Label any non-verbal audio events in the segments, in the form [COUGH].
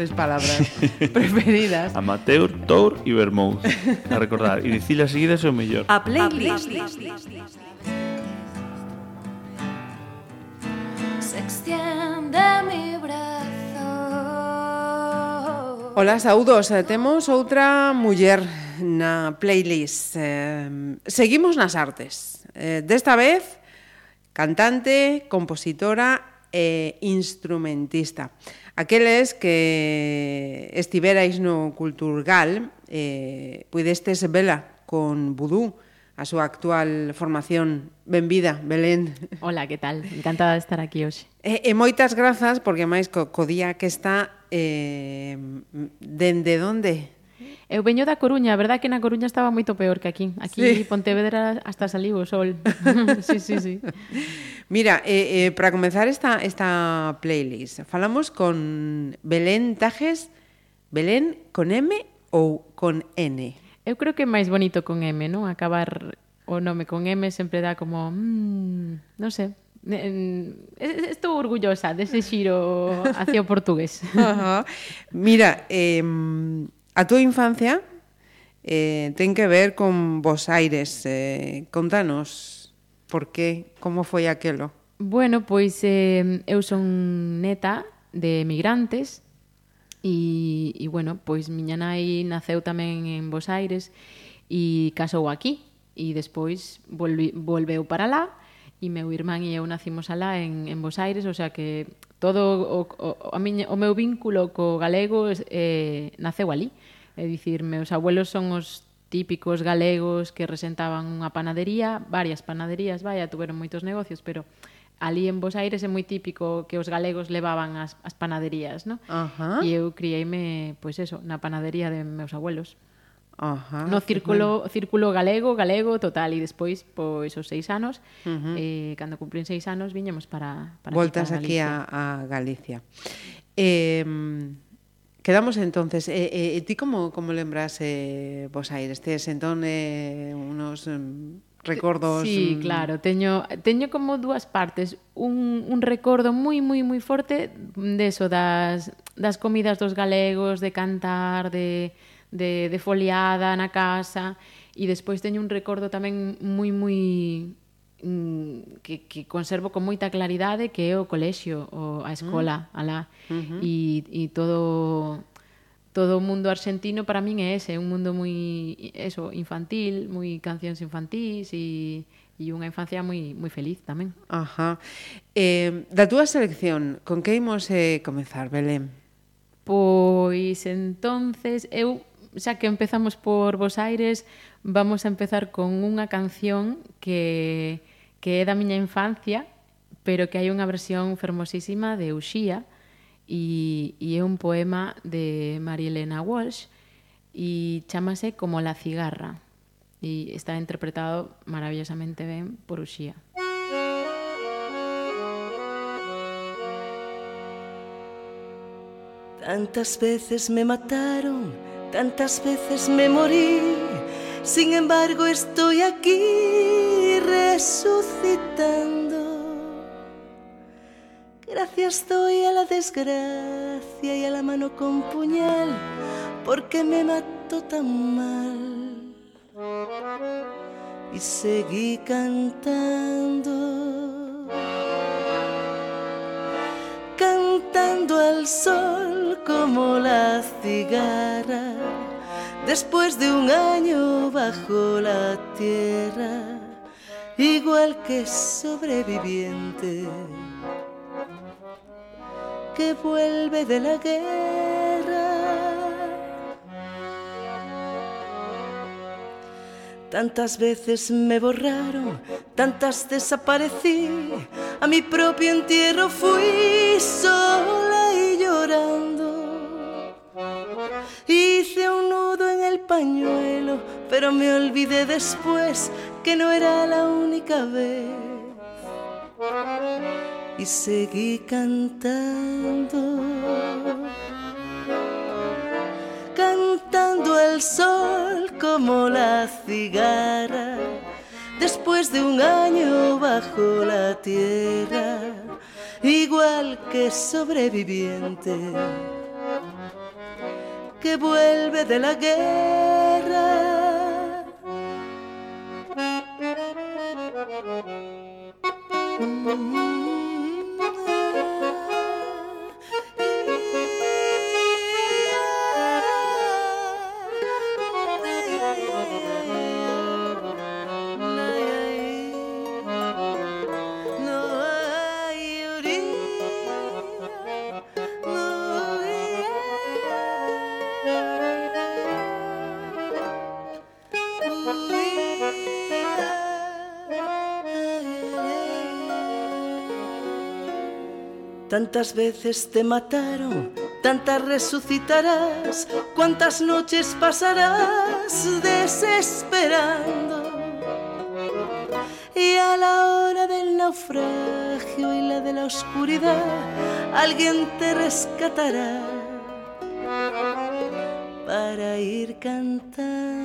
tres palabras [LAUGHS] preferidas. Amateur, tour e vermouth. A recordar. E dicilas seguidas é o mellor. A playlist. Se extiende mi brazo. Ola, saudos. Eh, Temos outra muller na playlist. Eh, seguimos nas artes. Eh, desta vez, cantante, compositora e instrumentista. Aqueles que estiverais no Culturgal eh, pudestes vela con Vudú, a súa actual formación. Benvida, Belén. Hola, que tal? Encantada de estar aquí hoxe. E, e moitas grazas, porque máis co, co día que está, eh, dende onde Eu veño da Coruña, a verdad que na Coruña estaba moito peor que aquí. Aquí sí. Pontevedra hasta saliu o sol. [LAUGHS] sí, sí, sí. Mira, eh, eh, para comenzar esta, esta playlist, falamos con Belén Tajes, Belén con M ou con N? Eu creo que é máis bonito con M, non? Acabar o nome con M sempre dá como... Mmm, non sei, Estou orgullosa dese xiro hacia o portugués. Uh -huh. Mira, eh, A túa infancia eh, ten que ver con Bos Aires. Eh, contanos por qué, como foi aquelo. Bueno, pois eh, eu son neta de emigrantes e, e bueno, pois miña nai naceu tamén en Bos Aires e casou aquí e despois volvi, volveu para lá e meu irmán e eu nacimos alá en, en Bos Aires, o sea que todo o, o, a miña, o meu vínculo co galego eh, naceu ali. É dicir, meus abuelos son os típicos galegos que resentaban unha panadería, varias panaderías, vaya, tuveron moitos negocios, pero ali en Bos Aires é moi típico que os galegos levaban as, as panaderías, no? Ajá. E eu criei-me, pois eso, na panadería de meus abuelos. Ajá, no círculo bueno. círculo galego, galego total e despois pois os seis anos, uh -huh. eh cando cumplín seis anos viñemos para para Voltas aquí, para Galicia. aquí a, a Galicia. Eh Quedamos entonces, eh, eh, ti como como lembras eh, vos aí estes entón eh, unos um, recordos Sí, mm. claro, teño teño como dúas partes, un un recordo moi moi moi forte de eso, das das comidas dos galegos, de cantar, de de de foliada na casa. E despois teño un recordo tamén moi moi Mm, que, que conservo con moita claridade que é o colexio, o, a escola, mm. alá. Uh -huh. e, e todo todo o mundo argentino para min é ese, un mundo moi eso, infantil, moi cancións infantís e e unha infancia moi moi feliz tamén. Ajá. Eh, da túa selección, con que imos eh, comezar, Belén? Pois entonces eu xa que empezamos por Bos Aires, vamos a empezar con unha canción que que é da miña infancia, pero que hai unha versión fermosísima de Uxía e, e é un poema de Marielena Walsh e chamase Como la cigarra e está interpretado maravillosamente ben por Uxía. Tantas veces me mataron, tantas veces me morí, sin embargo estoy aquí resucitando. Gracias doy a la desgracia y a la mano con puñal, porque me mató tan mal. Y seguí cantando, cantando al sol como la cigarra, después de un año bajo la tierra, igual que sobreviviente que vuelve de la guerra. Tantas veces me borraron, tantas desaparecí, a mi propio entierro fui sola y llorando. Hice un nudo en el pañuelo, pero me olvidé después que no era la única vez. Y seguí cantando, cantando al sol como la cigarra, después de un año bajo la tierra, igual que sobreviviente que vuelve de la guerra. No Tantas veces te mataron, tantas resucitarás, cuántas noches pasarás desesperando. Y a la hora del naufragio y la de la oscuridad, alguien te rescatará para ir cantando.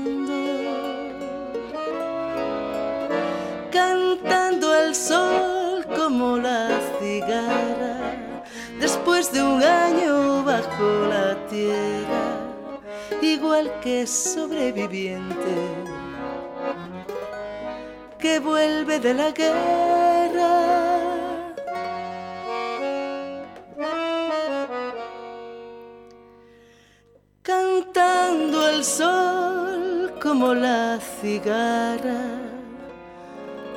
De un año bajo la tierra, igual que sobreviviente que vuelve de la guerra. Cantando al sol como la cigarra,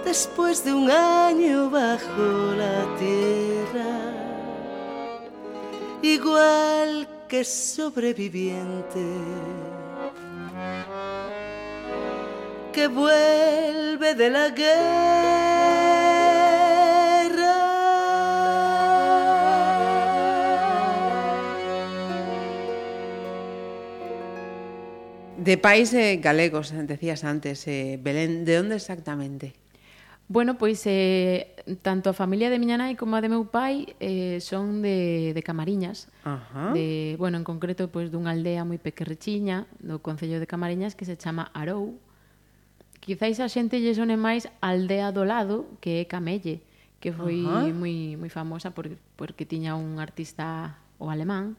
después de un año bajo la tierra, igual que sobreviviente que vuelve de la guerra. De país eh, galegos, decías antes, eh, Belén, ¿de dónde exactamente? Bueno, pois eh, tanto a familia de miña nai como a de meu pai eh, son de, de Camariñas. Ajá. De, bueno, en concreto, pois dunha aldea moi pequerrechiña do Concello de Camariñas que se chama Arou. Quizáis a xente lle sone máis Aldea do Lado, que é Camelle, que foi moi moi famosa por, porque tiña un artista o alemán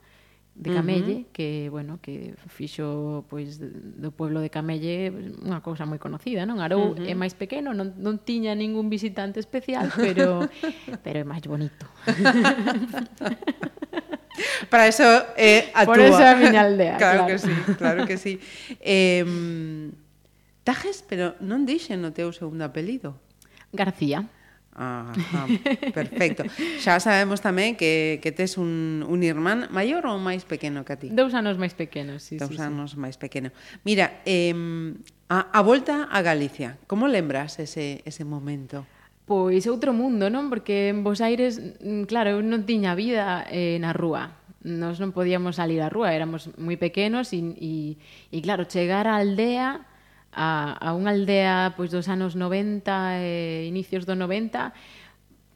de Camelle, uh -huh. que bueno, que fixo pois do pueblo de Camelle unha cousa moi conocida, non? Arou uh -huh. é máis pequeno, non non tiña ningún visitante especial, pero [LAUGHS] pero é máis bonito. [LAUGHS] Para eso é eh, a Por túa. eso é a miña aldea. Claro, claro que sí, claro que sí. Eh, Tajes, pero non dixen o teu segundo apelido. García. Ajá, perfecto. Xa sabemos tamén que, que tes un, un irmán maior ou máis pequeno que a ti? Dous anos máis pequeno, sí. Dous sí, anos sí. máis pequeno. Mira, eh, a, a volta a Galicia, como lembras ese, ese momento? Pois outro mundo, non? Porque en Bos Aires, mm, claro, eu non tiña vida eh, na rúa nos non podíamos salir á rúa, éramos moi pequenos e, e, e claro, chegar á aldea a, a unha aldea pois dos anos 90 e inicios do 90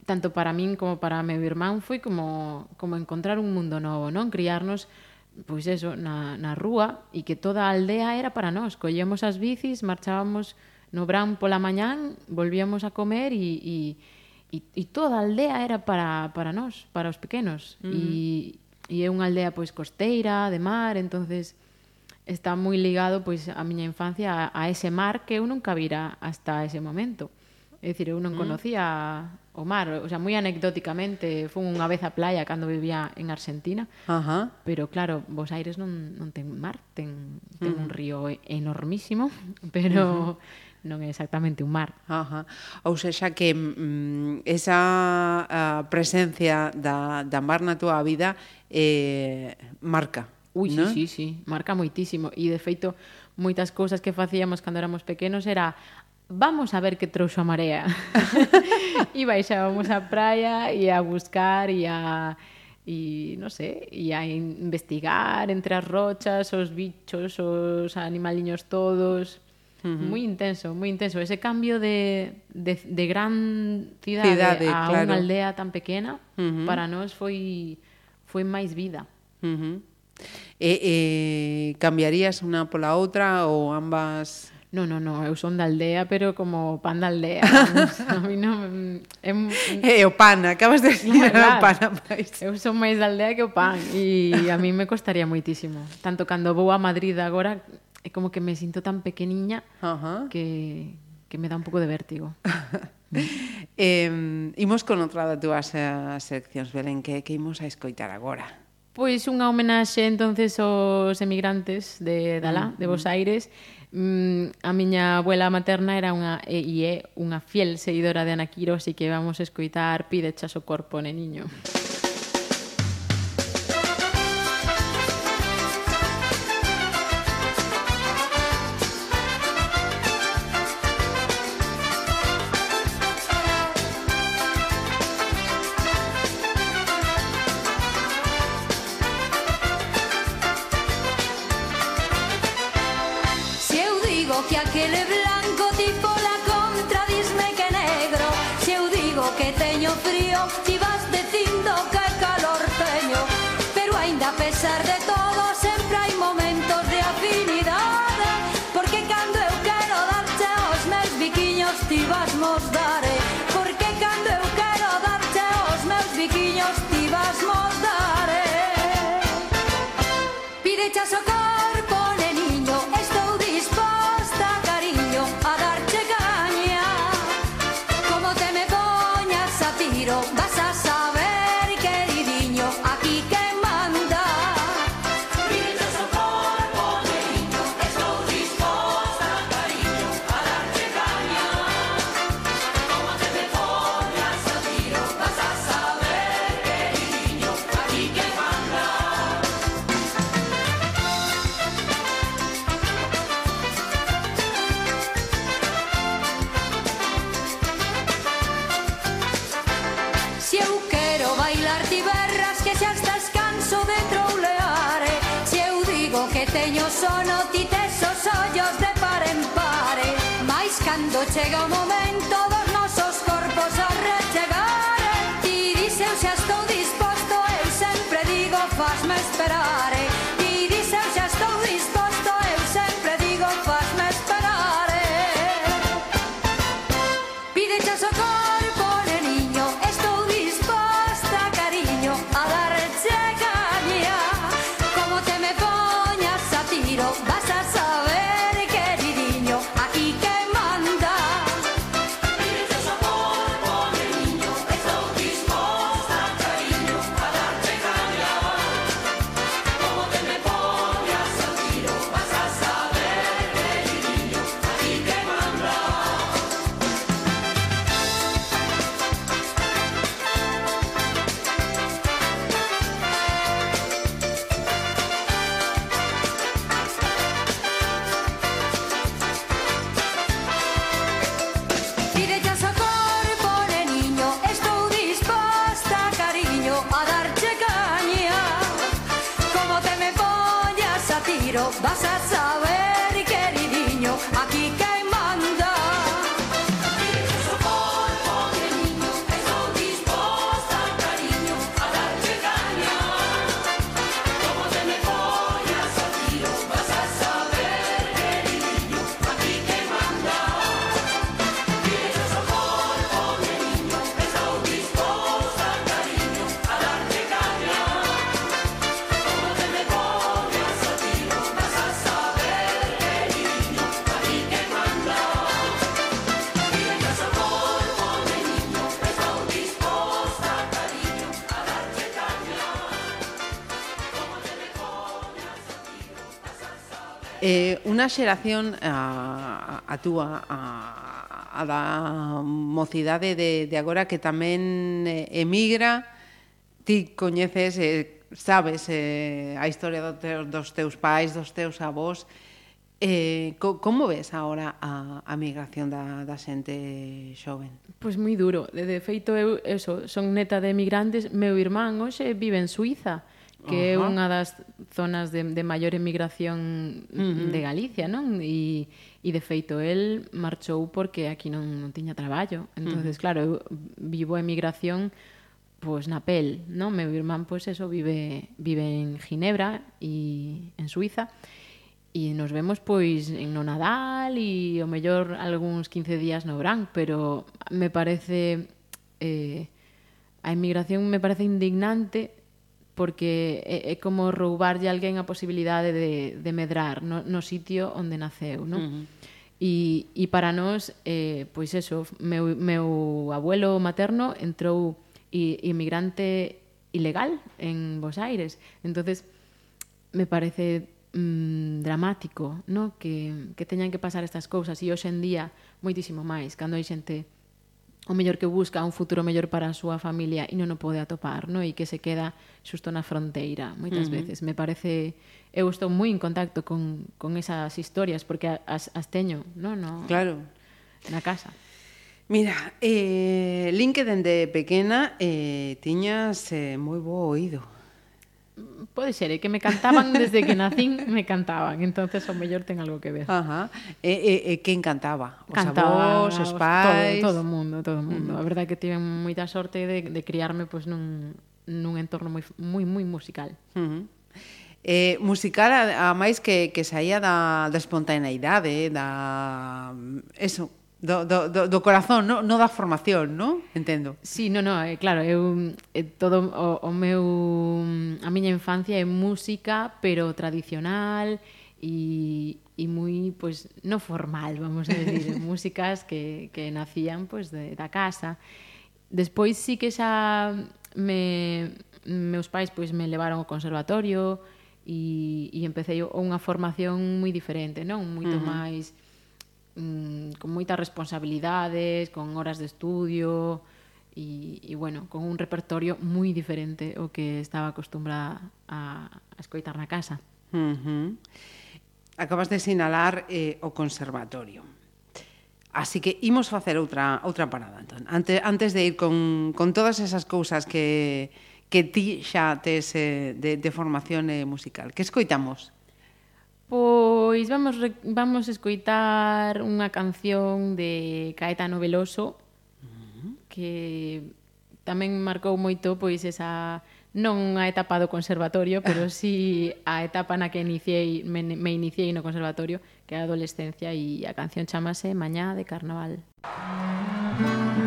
tanto para min como para meu irmán foi como, como encontrar un mundo novo, non? Criarnos pois eso, na, na rúa e que toda a aldea era para nós. Collemos as bicis, marchábamos no Bran pola mañán, volvíamos a comer e, e, e, e toda a aldea era para, para nós, para os pequenos. Mm. E, e é unha aldea pois costeira, de mar, entonces está moi ligado pois a miña infancia a, a ese mar que eu nunca vira hasta ese momento. É dicir, eu non mm. conocía mm. o mar, o sea, moi anecdóticamente, fun unha vez á playa cando vivía en Argentina. Ajá. Pero claro, Bos Aires non non ten mar, ten ten mm. un río enormísimo, [LAUGHS] pero non é exactamente un mar. Ajá. Ou seja, que mm, esa a presencia da, da mar na túa vida eh, marca Ui, non? sí, sí, sí, marca moitísimo. E, de feito, moitas cousas que facíamos cando éramos pequenos era vamos a ver que trouxo a marea. [LAUGHS] e baixábamos á praia e a buscar e a e non sei, e a investigar entre as rochas, os bichos, os animaliños todos. Uh -huh. Moi intenso, moi intenso. Ese cambio de, de, de gran cidade, cidade a claro. unha aldea tan pequena, uh -huh. para nós foi foi máis vida. Uh -huh. E, e cambiarías unha pola outra ou ambas No, no, no, eu son da aldea, pero como pan da aldea. [LAUGHS] A mí non... É, é eh, o pan, acabas de decir no, claro, [LAUGHS] o pan máis. Eu son máis da aldea que o pan e a mí me costaría moitísimo. Tanto cando vou a Madrid agora, é como que me sinto tan pequeniña uh -huh. que, que me dá un pouco de vértigo. [LAUGHS] eh, imos con outra da túas seccións, Belén, que, que imos a escoitar agora. Pois unha homenaxe entonces aos emigrantes de Dalá, mm, de Bos mm. Aires. Mm, a miña abuela materna era unha e, e é unha fiel seguidora de Ana Quiro, así que vamos escoitar Pidechas o corpo, neniño. niño. sperare. unha xeración a, a túa a, a da mocidade de, de agora que tamén eh, emigra ti coñeces eh, sabes eh, a historia do teu, dos teus pais dos teus avós Eh, co, como ves agora a, a migración da, da xente xoven? Pois moi duro. De, de feito, eu eso, son neta de emigrantes. Meu irmán hoxe vive en Suiza que é unha das zonas de, de maior emigración uh -huh. de Galicia, non? E, e de feito, el marchou porque aquí non, non tiña traballo. entonces uh -huh. claro, eu vivo a emigración pois na pel, non? Meu irmán, pois eso, vive, vive en Ginebra e en Suiza. E nos vemos pois en no Nadal e o mellor algúns 15 días no verán, pero me parece eh, a emigración me parece indignante porque é, é como roubarlle a alguén a posibilidade de, de medrar no, no sitio onde naceu, non? Uh -huh. E, e para nós, eh, pois eso, meu, meu abuelo materno entrou i, inmigrante ilegal en Bos Aires. entonces me parece mm, dramático no? que, que teñan que pasar estas cousas e hoxe en día moitísimo máis, cando hai xente o mellor que busca un futuro mellor para a súa familia e non o pode atopar, no? e que se queda xusto na fronteira moitas uh -huh. veces. Me parece eu estou moi en contacto con, con esas historias porque as, as teño, no, no. Claro. Na casa. Mira, eh, LinkedIn de pequena eh, tiñas eh, moi bo oído. Pode ser, é que me cantaban desde que nacín, me cantaban. Entonces o mellor ten algo que ver. Ajá. Eh, eh, e, e, e quen cantaba? Os cantaba, avós, os pais? Todo, todo o mundo, todo o mundo. Mm. A verdade é que tive moita sorte de, de criarme pois, nun, nun entorno moi, moi, moi musical. Uh -huh. Eh, musical, a, a máis que, que saía da, da espontaneidade, da... Eso, do, do, do, do corazón, no, no da formación, no? Entendo. Sí, no, no, eh, claro, eu eh, todo o, o meu a miña infancia é música, pero tradicional e e moi pois pues, no formal, vamos a decir, [LAUGHS] músicas que que nacían pois pues, de, da casa. Despois sí que xa me meus pais pois me levaron ao conservatorio e e empecé unha formación moi diferente, non? Moito uh -huh. máis mm, con moitas responsabilidades, con horas de estudio e, e bueno, con un repertorio moi diferente o que estaba acostumbrada a, a escoitar na casa. Uh -huh. Acabas de sinalar eh, o conservatorio. Así que imos facer outra outra parada, entón. Antes antes de ir con con todas esas cousas que que ti xa tes eh, de, de formación eh, musical. Que escoitamos? Pois vamos vamos escoitar unha canción de Caetano Veloso mm-hmm. que tamén marcou moito pois esa non a etapa do conservatorio, pero [LAUGHS] si sí a etapa na que iniciei me, me iniciei no conservatorio, que é a adolescencia e a canción chamase Mañá de Carnaval. Música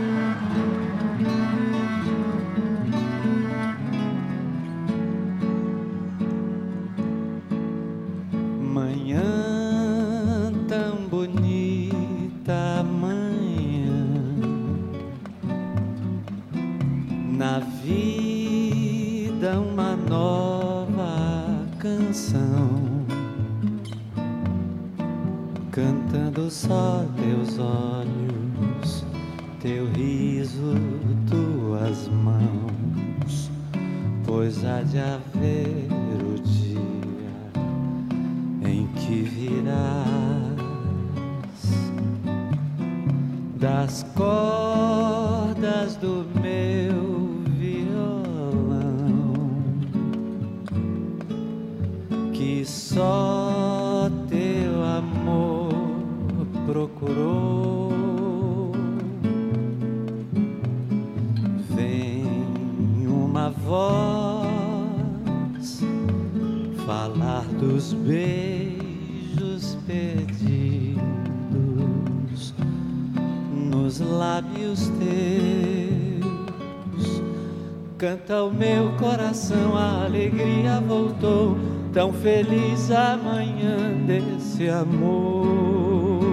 tão feliz amanhã desse amor.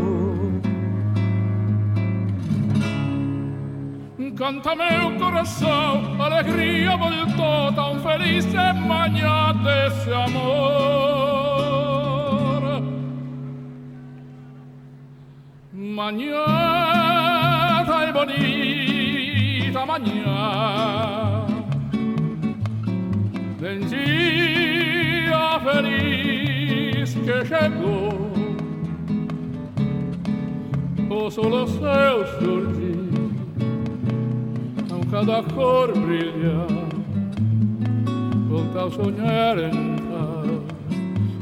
Canta meu coração, alegria voltou, tão feliz amanhã desse amor. Manhã tão bonita, manhã. sono los seus surgir com cada cor brilha oh volta a sonhar em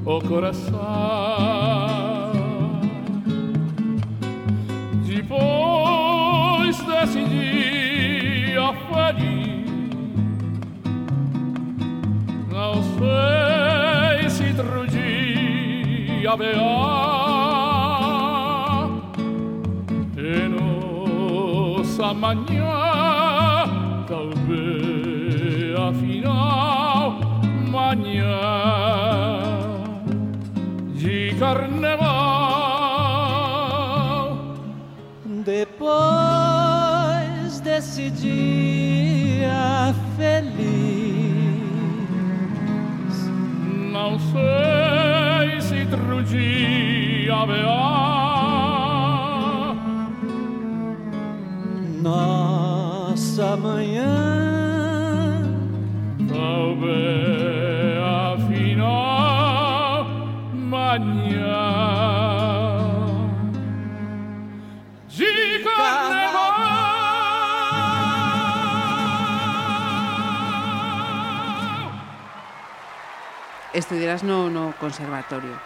o coração depois desse dia feliz não sei se outro dia melhor nossa manhã talvez afinal manhã de carnaval. Depois desse dia feliz, não sei se outro dia haverá nossa manhã talvez afinal manhã de carnaval. Estudiarás no, no conservatorio.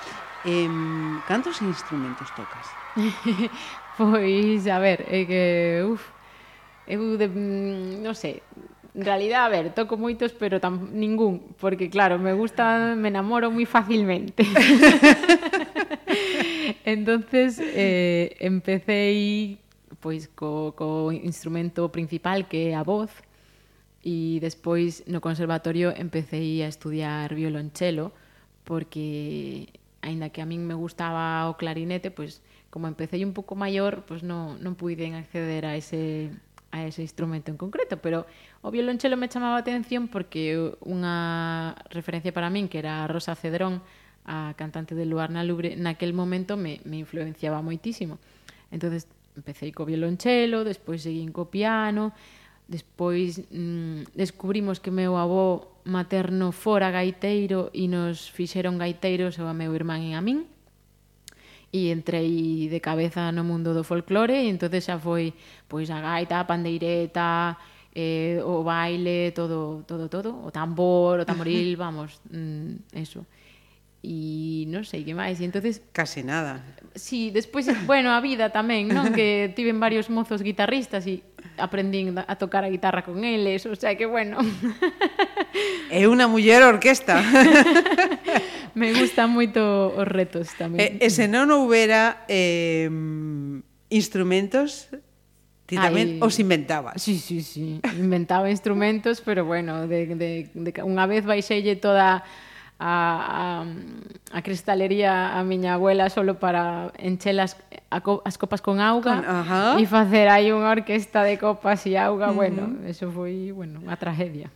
Em, cantos instrumentos tocas? Pois, [LAUGHS] a ver, é que, uf, Eu, de, mm, non sei, en realidad, a ver, toco moitos, pero tam, ningún, porque claro, me gusta, me enamoro moi facilmente. [LAUGHS] entonces eh, empecé pois co, co instrumento principal que é a voz e despois no conservatorio empecé a estudiar violonchelo porque aínda que a min me gustaba o clarinete, pois como empecé un pouco maior, pois non, non puiden acceder a ese a ese instrumento en concreto, pero o violonchelo me chamaba a atención porque unha referencia para min que era Rosa Cedrón, a cantante de Luar na Lubre, naquel momento me, me influenciaba moitísimo. entonces empecé co violonchelo, despois seguín co piano, despois mm, descubrimos que meu avó materno fora gaiteiro e nos fixeron gaiteiros ao meu irmán e a min e entrei de cabeza no mundo do folclore e entonces xa foi pois a gaita, a pandeireta, eh, o baile, todo, todo, todo, o tambor, o tamboril, [LAUGHS] vamos, mm, eso. E non sei que máis, e entonces case nada. Si, sí, despois, [LAUGHS] bueno, a vida tamén, non? Que tiven varios mozos guitarristas e aprendín a tocar a guitarra con eles, o sea que bueno. É unha muller orquesta. [LAUGHS] Me gustan moito os retos tamén. E, e se non houbera eh, instrumentos, Ti tamén Ay, os inventabas. Sí, sí, sí. Inventaba instrumentos, pero bueno, de, de, de, unha vez baixelle toda a, a, a cristalería a miña abuela solo para encher as, a co, as copas con auga con, e facer aí unha orquesta de copas e auga, uh -huh. bueno, eso foi, bueno, unha tragedia.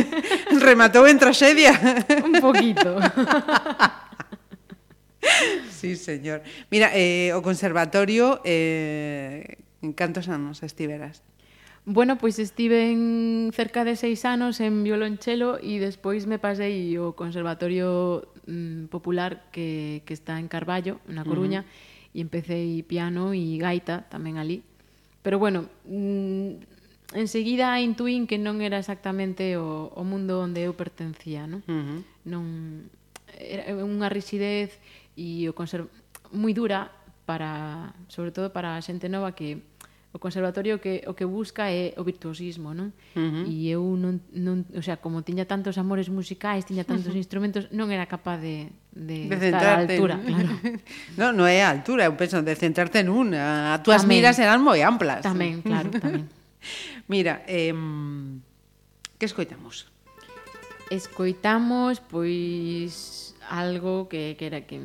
[LAUGHS] Rematou en tragedia. [LAUGHS] Un poquito. [LAUGHS] sí, señor. Mira, eh, o conservatorio, eh, en cantos anos estiveras? Bueno, pois estiven cerca de seis anos en violonchelo e despois me pasei ao Conservatorio mm, Popular que, que está en Carballo, na Coruña, uh -huh. e empecé piano e gaita tamén ali. Pero bueno, mm, enseguida intuín que non era exactamente o, o mundo onde eu pertencía, non? Uh -huh. non era unha rigidez e o conserv... moi dura para, sobre todo para a xente nova que o conservatorio que o que busca é o virtuosismo, non? Uh -huh. E eu non, non, o sea, como tiña tantos amores musicais, tiña tantos uh [LAUGHS] -huh. instrumentos, non era capaz de de, de estar á altura, claro. [LAUGHS] non, non é a altura, eu penso de centrarte un, as túas tamén, miras eran moi amplas. Tamén, claro, [LAUGHS] tamén. Mira, eh, que escoitamos? Escoitamos pois algo que que era que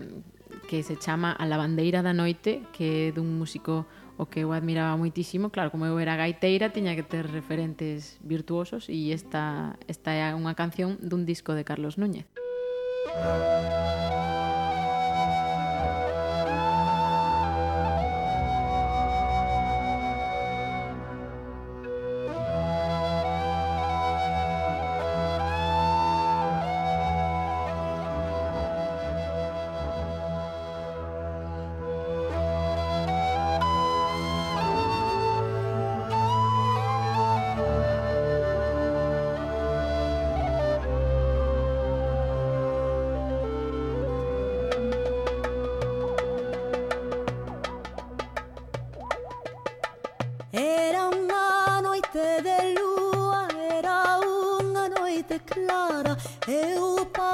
que se chama A lavandeira da noite, que é dun músico o que eu admiraba moitísimo, claro, como eu era gaiteira, tiña que ter referentes virtuosos e esta, esta é unha canción dun disco de Carlos Núñez. Música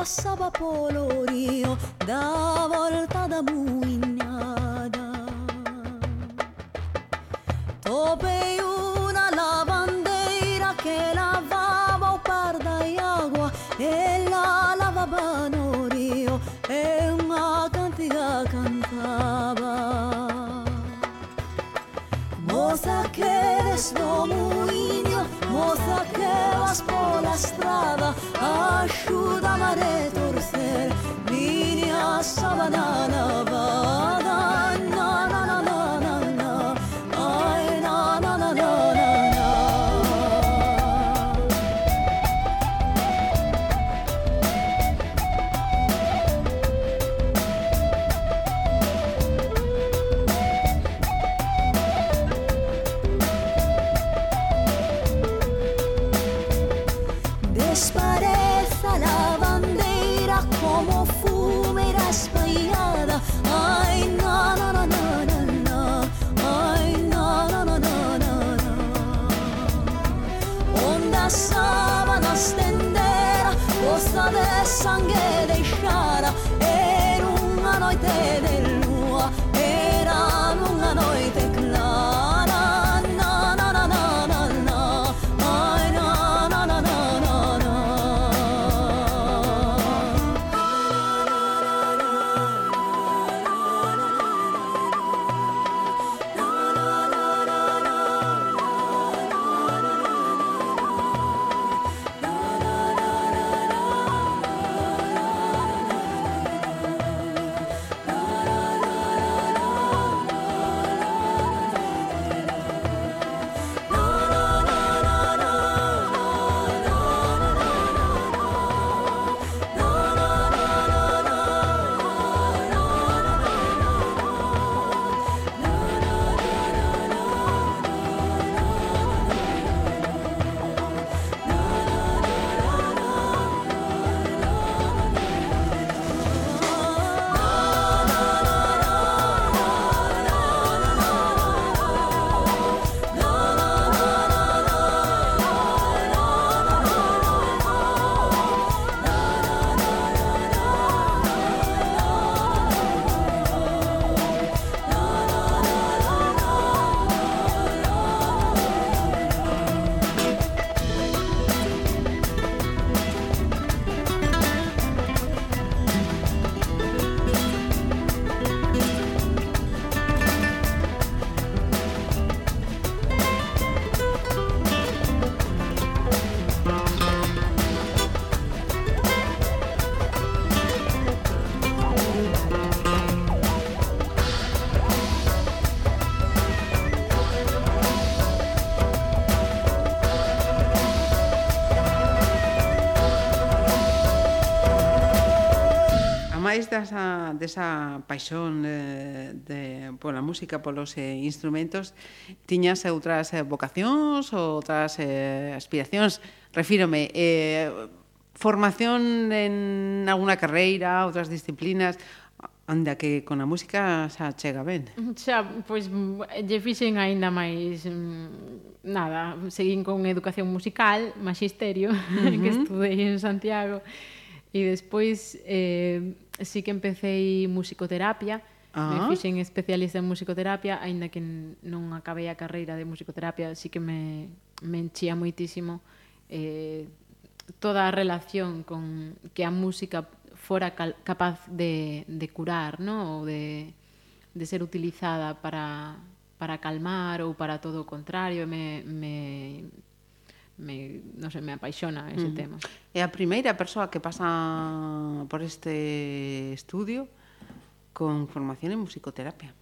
passava polo rio da volta da muignada Topei una lavandeira che lavava o par di acqua e la lavava no rio e una cantiga cantava Moza que desno tornare torcer, vini a sabanana. desa, desa paixón eh, de, pola música, polos eh, instrumentos, tiñas outras eh, vocacións ou outras eh, aspiracións? Refírome, eh, formación en alguna carreira, outras disciplinas, Anda que con a música xa chega ben. Xa, pois, lle fixen aínda máis mm, nada, seguín con educación musical, magisterio, uh [LAUGHS] -huh. que estudei en Santiago, e despois eh, sí que empecé musicoterapia, Ah. Me fixen especialista en musicoterapia, aínda que non acabei a carreira de musicoterapia, sí que me, me enchía moitísimo eh, toda a relación con que a música fora cal, capaz de, de curar, ¿no? ou de, de ser utilizada para, para calmar ou para todo o contrario. Me, me me, non sei, me apaixona ese uh -huh. tema. É a primeira persoa que pasa por este estudio con formación en musicoterapia.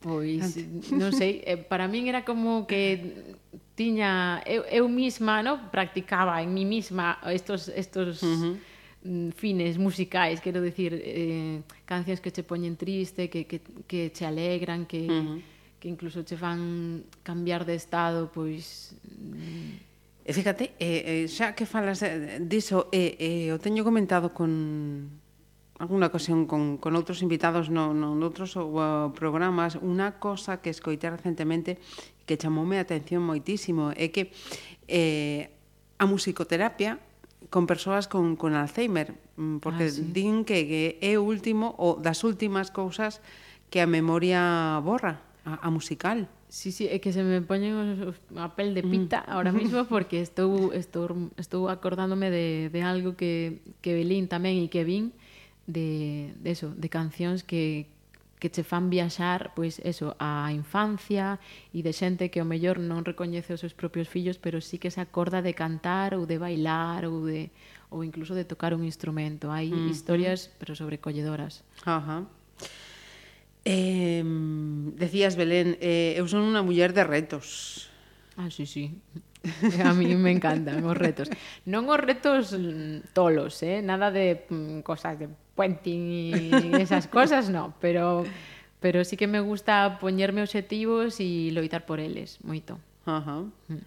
Pois, non sei, eh, para min era como que tiña eu, eu misma, no, practicaba en mí misma estos estos uh -huh. Mm, fines musicais, quero decir, eh cancións que che poñen triste, que que que che alegran, que uh -huh. que incluso che fan cambiar de estado, pois mm, E fíjate, eh, eh, xa que falas diso, eh, eh, o teño comentado con alguna ocasión con, con outros invitados no, no, noutros uh, programas, unha cosa que escoitei recentemente que chamoume a atención moitísimo é que eh, a musicoterapia con persoas con, con Alzheimer, mm, porque ah, sí. din que, que é o último ou das últimas cousas que a memoria borra, a, a musical. Sí, sí, é que se me poñen os, os, a pel de pita mm. ahora mismo porque estou estou estou acordándome de, de algo que que Belín tamén e que vin de, de eso, de cancións que que che fan viaxar pois eso, a infancia e de xente que o mellor non recoñece os seus propios fillos, pero sí que se acorda de cantar ou de bailar ou de ou incluso de tocar un instrumento. Hai mm. historias pero sobrecolledoras. Ajá. Uh -huh. Eh, decías, Belén, eh, eu son unha muller de retos. Ah, sí, sí. A mí me encantan os retos. Non os retos mm, tolos, eh? nada de mm, cosas de puenting e esas cosas, no, pero pero sí que me gusta poñerme obxectivos e loitar por eles, moito. Ajá. Mm.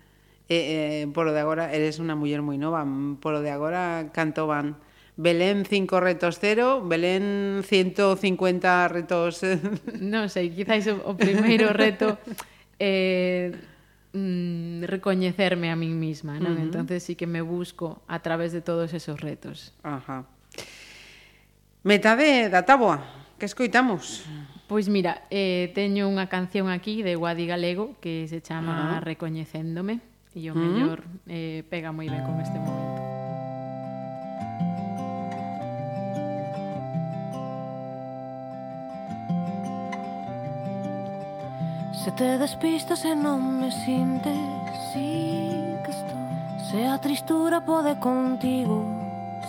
Eh, eh, polo de agora eres unha muller moi nova, polo de agora canto van Belén 5 retos 0, Belén 150 retos... Eh. Non sei, quizáis o, o primeiro reto eh, mm, recoñecerme a min misma, non? Uh -huh. Entonces sí que me busco a través de todos esos retos. Ajá. Metade da táboa, que escoitamos? Pois mira, eh, teño unha canción aquí de Guadi Galego que se chama ah. Recoñecéndome e o uh -huh. mellor eh, pega moi ben con este momento. Se te despistas e non me sintes Si que estou Se a tristura pode contigo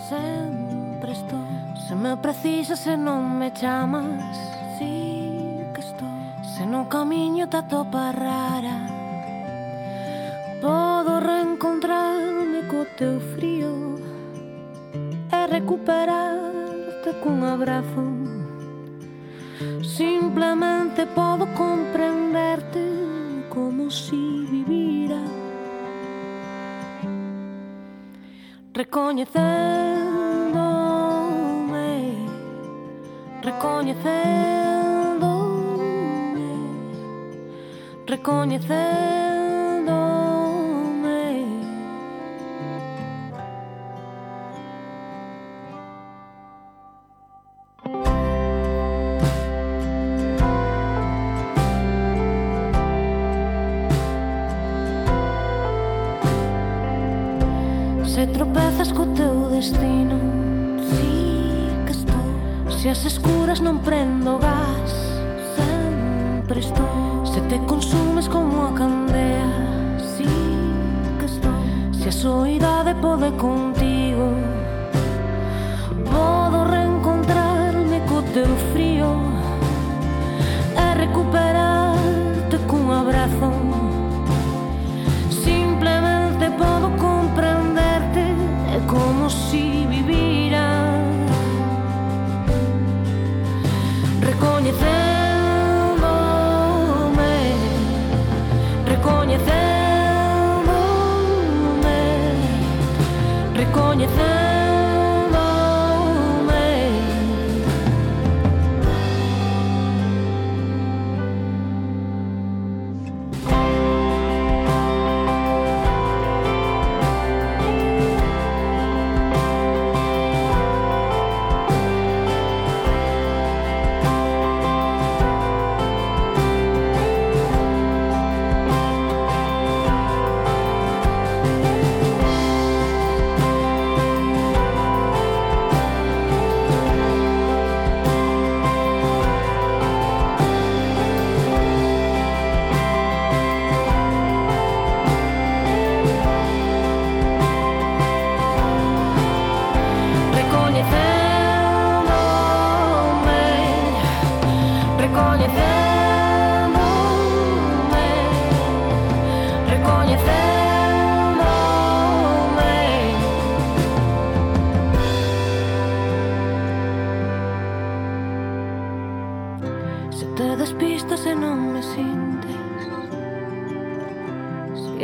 Sempre estou Se me precisas e non me chamas Si que estou Se no camiño te atopa rara. Podo reencontrarme co teu frío. E recuperarte cun abrazo. Simplemente podo comprenderte como si vivira Recoñecéndome Recoñecéndome Recoñecéndome This is.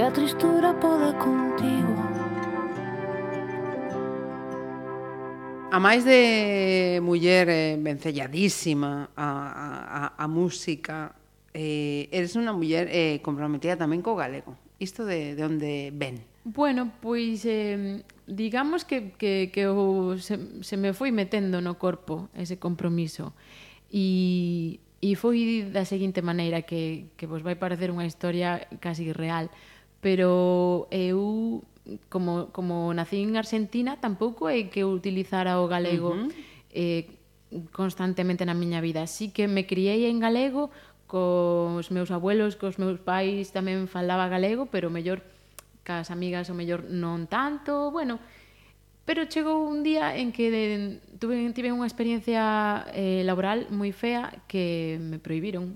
a tristura pode contigo. A máis de muller eh, vencelladísima a, a, a música, eh, eres unha muller eh, comprometida tamén co galego. Isto de, de onde ven? Bueno, pois eh, digamos que, que, que o, se, se me foi metendo no corpo ese compromiso. E, e foi da seguinte maneira que, que vos vai parecer unha historia casi real. Eh, pero eu como, como nací en Argentina tampouco é que eu utilizara o galego uh -huh. eh, constantemente na miña vida. Así que me criei en galego cos meus abuelos, cos meus pais tamén falaba galego, pero mellor cas amigas o mellor non tanto, bueno, pero chegou un día en que de, tuve, tive unha experiencia eh, laboral moi fea que me prohibiron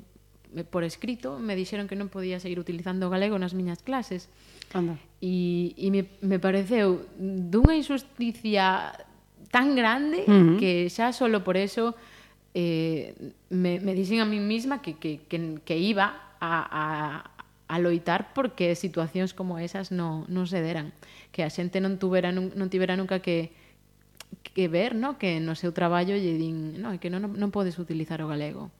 por escrito me dixeron que non podía seguir utilizando o galego nas miñas clases. Anda. E, e me, me pareceu dunha injusticia tan grande uh -huh. que xa solo por eso eh, me, me dixen a mí mesma que, que, que, que iba a, a, a loitar porque situacións como esas non, non se deran. Que a xente non, tuvera, non, non tivera nunca que, que ver, no? que no seu traballo lle din, no, que non, non podes utilizar o galego.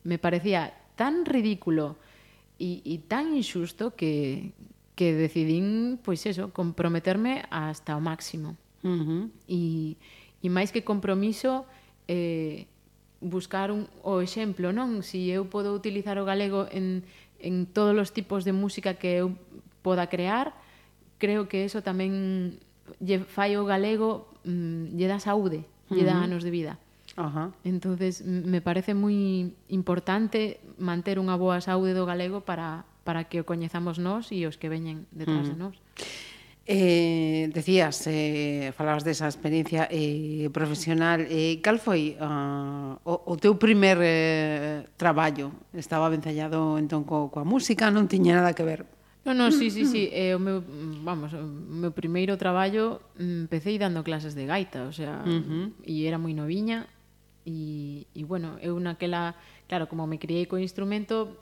Me parecía tan ridículo e, e tan injusto que, que decidín, pois eso, comprometerme hasta o máximo. Uh -huh. E, e máis que compromiso, eh, buscar un, o exemplo, non? Si eu podo utilizar o galego en, en todos os tipos de música que eu poda crear, creo que eso tamén lle fai o galego, mm, lle dá saúde, lle dá anos de vida. Ajá. Entonces, me parece moi importante manter unha boa saúde do galego para, para que o coñezamos nós e os que veñen detrás mm. de nós. Eh, decías, eh, falabas desa experiencia eh, profesional, eh, cal foi uh, o, o teu primer eh, traballo? Estaba vencellado entón co, coa música, non tiña nada que ver. No, no, sí, sí, sí, [COUGHS] eh, o meu, vamos, o meu primeiro traballo mm, empecé dando clases de gaita, o sea, uh -huh. e era moi noviña, E, e bueno, eu naquela, claro, como me criei co instrumento,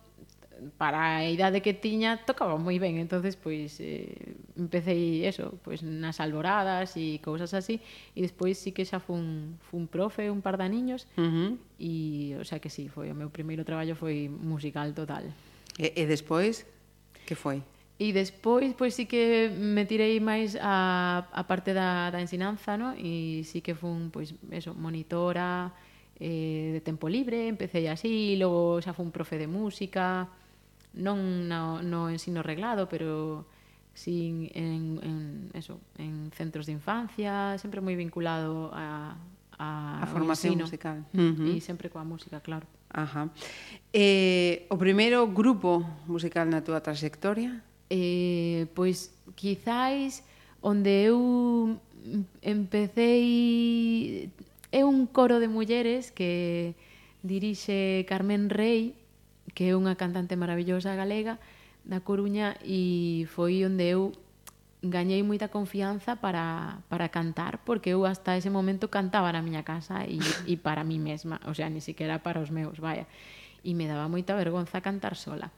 para a idade que tiña tocaba moi ben, entonces pois eh, empecé eso, pois nas alboradas e cousas así e despois sí que xa fun, fun profe un par de aniños uh -huh. e o sea que sí, foi o meu primeiro traballo foi musical total. E, e despois que foi? E despois, pois sí que me tirei máis a, a parte da, da ensinanza, no? E sí que fun, pois, eso, monitora, eh, de tempo libre, empecé así, logo xa fun un profe de música, non no, no ensino reglado, pero sin en, en, eso, en centros de infancia, sempre moi vinculado a, a, a formación ensino. musical. Uh -huh. E sempre coa música, claro. Ajá. Eh, o primeiro grupo musical na túa trayectoria? Eh, pois quizáis onde eu empecé é un coro de mulleres que dirixe Carmen Rey, que é unha cantante maravillosa galega da Coruña e foi onde eu gañei moita confianza para, para cantar, porque eu hasta ese momento cantaba na miña casa e, e para mí mesma, o sea, ni siquiera para os meus, vaya. E me daba moita vergonza cantar sola.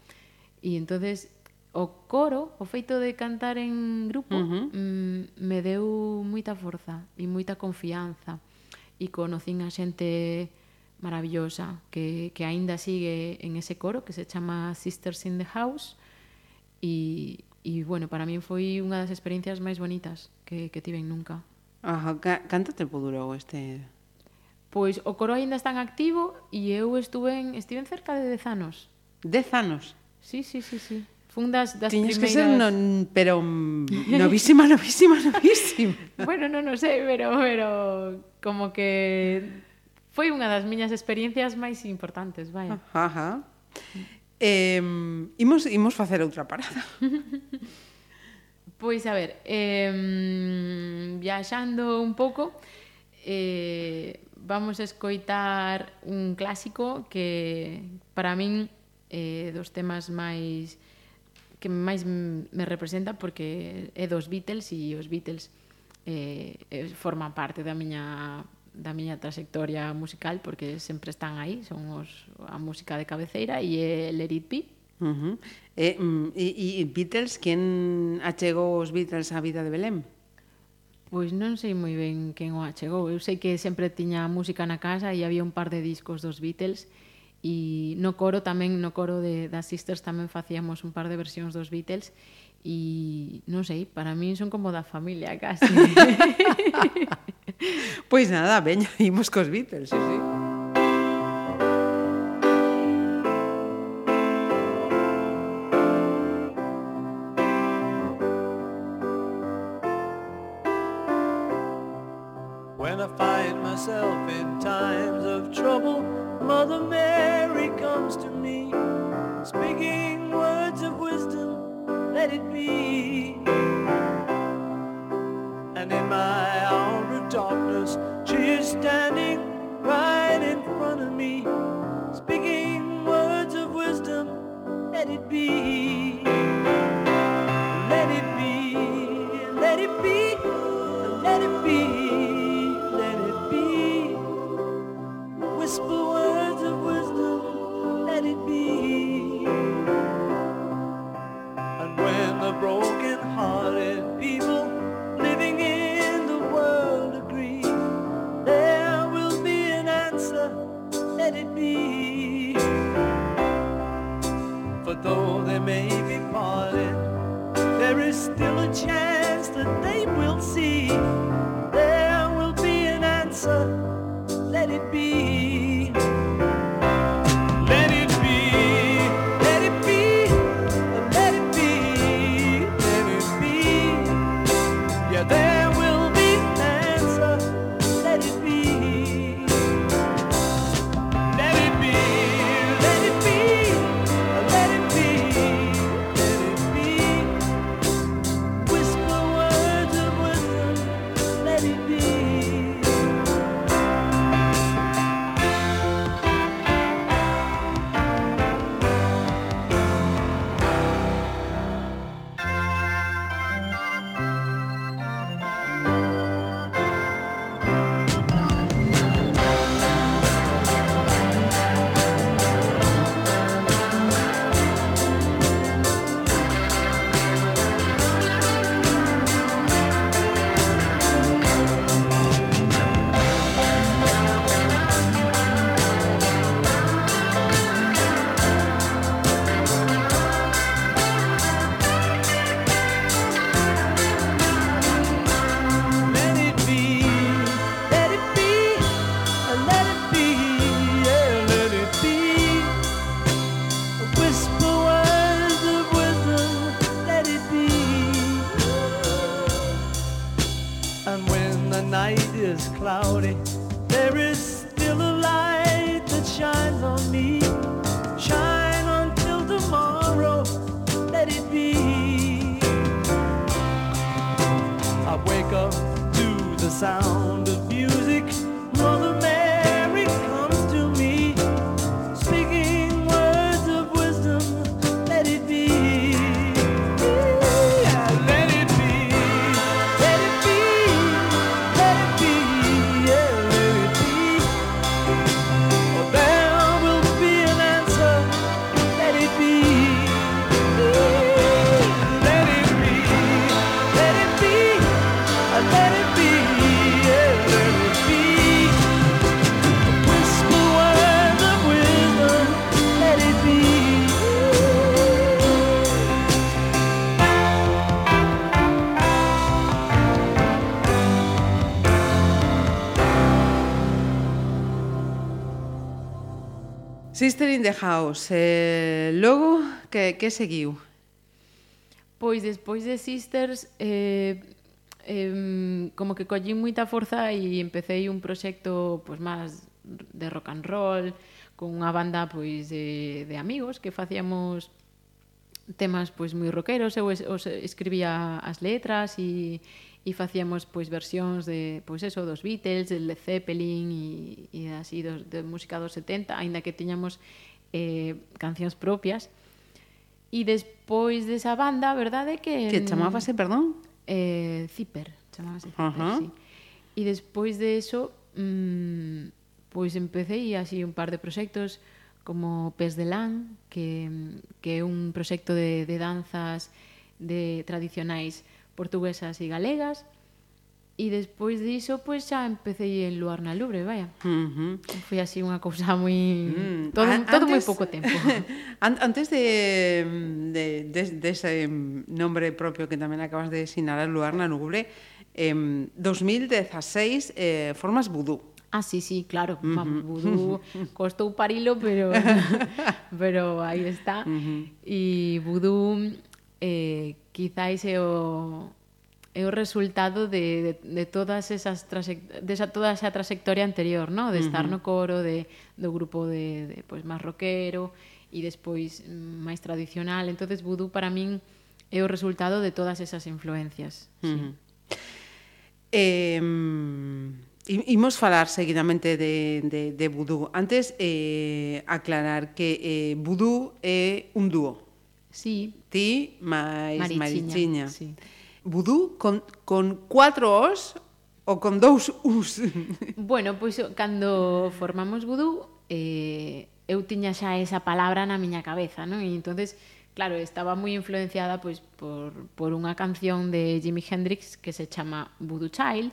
E entonces o coro, o feito de cantar en grupo, uh -huh. mm, me deu moita forza e moita confianza e conocín a xente maravillosa que, que aínda sigue en ese coro que se chama Sisters in the House e, e bueno, para min foi unha das experiencias máis bonitas que, que tiven nunca. Ajá, ca canto tempo durou este... Pois o coro aínda está en activo e eu estuve en, estive en cerca de 10 anos. 10 anos? Sí, sí, sí, sí. Fun das, das Tiñas primeiras... que ser non, pero novísima, [LAUGHS] novísima, novísima. bueno, non o sei, pero, pero como que foi unha das miñas experiencias máis importantes, vai. Ajá, ajá. Eh, imos, imos facer outra parada. pois a ver, eh, viaxando un pouco, eh, vamos a escoitar un clásico que para min eh, dos temas máis que máis me representa porque é dos Beatles e os Beatles eh, eh forman parte da miña da miña trayectoria musical porque sempre están aí, son os, a música de cabeceira e é Let It Be. Uh -huh. E, mm, e, e Beatles, quen achegou os Beatles á vida de Belén? Pois non sei moi ben quen o achegou. Eu sei que sempre tiña música na casa e había un par de discos dos Beatles e no coro tamén, no coro de, das Sisters tamén facíamos un par de versións dos Beatles E non sei, para min son como da familia casi. [LAUGHS] Pois nada, veña, imos cos Beatles, sí, sí. When I find myself in times let it be. And in my hour of darkness, she is standing right in front of me, speaking words of wisdom, let it be. That they Sister in the House. Eh, logo, que, que seguiu? Pois despois de Sisters eh, eh, como que collín moita forza e empecéi un proxecto pois máis de rock and roll con unha banda pois de, de amigos que facíamos temas pois moi rockeros, eu es, os escribía as letras e e facíamos pois versións de pois eso dos Beatles, del Led Zeppelin e, e así dos, de música dos 70, aínda que tiñamos eh, cancións propias. E despois desa banda, verdade que que chamábase, perdón, eh Zipper, chamábase Zipper, uh -huh. sí. E despois de eso, mmm, pois empecé así un par de proxectos como Pes de Lan, que, que é un proxecto de, de danzas de tradicionais portuguesas e galegas, E despois diso, pois xa empecé en Luar na Lubre, vaya. Ujú. Foi así unha cousa moi... Mm, Todo, an- todo moi antes- pouco tempo. [LAUGHS] An- Antes de, de, de, de ese nombre propio que tamén acabas de sinalar, Luar na Nuble, em, 2016 eh, formas vudú. Ah, sí, sí, claro. Vamos, vudú [LAUGHS] costou parilo, pero [LAUGHS] pero aí está. E vudú eh, quizáis é o é o resultado de, de, de todas esas de esa, toda esa trayectoria anterior, ¿no? De estar uh -huh. no coro, de do grupo de, de pois pues, máis rockero e despois mm, máis tradicional. Entonces vudú para min é o resultado de todas esas influencias. Uh -huh. sí. Eh, Imos falar seguidamente de, de, de Vudú. Antes, eh, aclarar que eh, Vudú é un dúo, Sí. Ti máis Marichiña. Marichiña. Sí. Vudú con, con cuatro os ou con dous us? [LAUGHS] bueno, pois cando formamos vudú eh, eu tiña xa esa palabra na miña cabeza, non? E entonces claro, estaba moi influenciada pois por, por unha canción de Jimi Hendrix que se chama Voodoo Child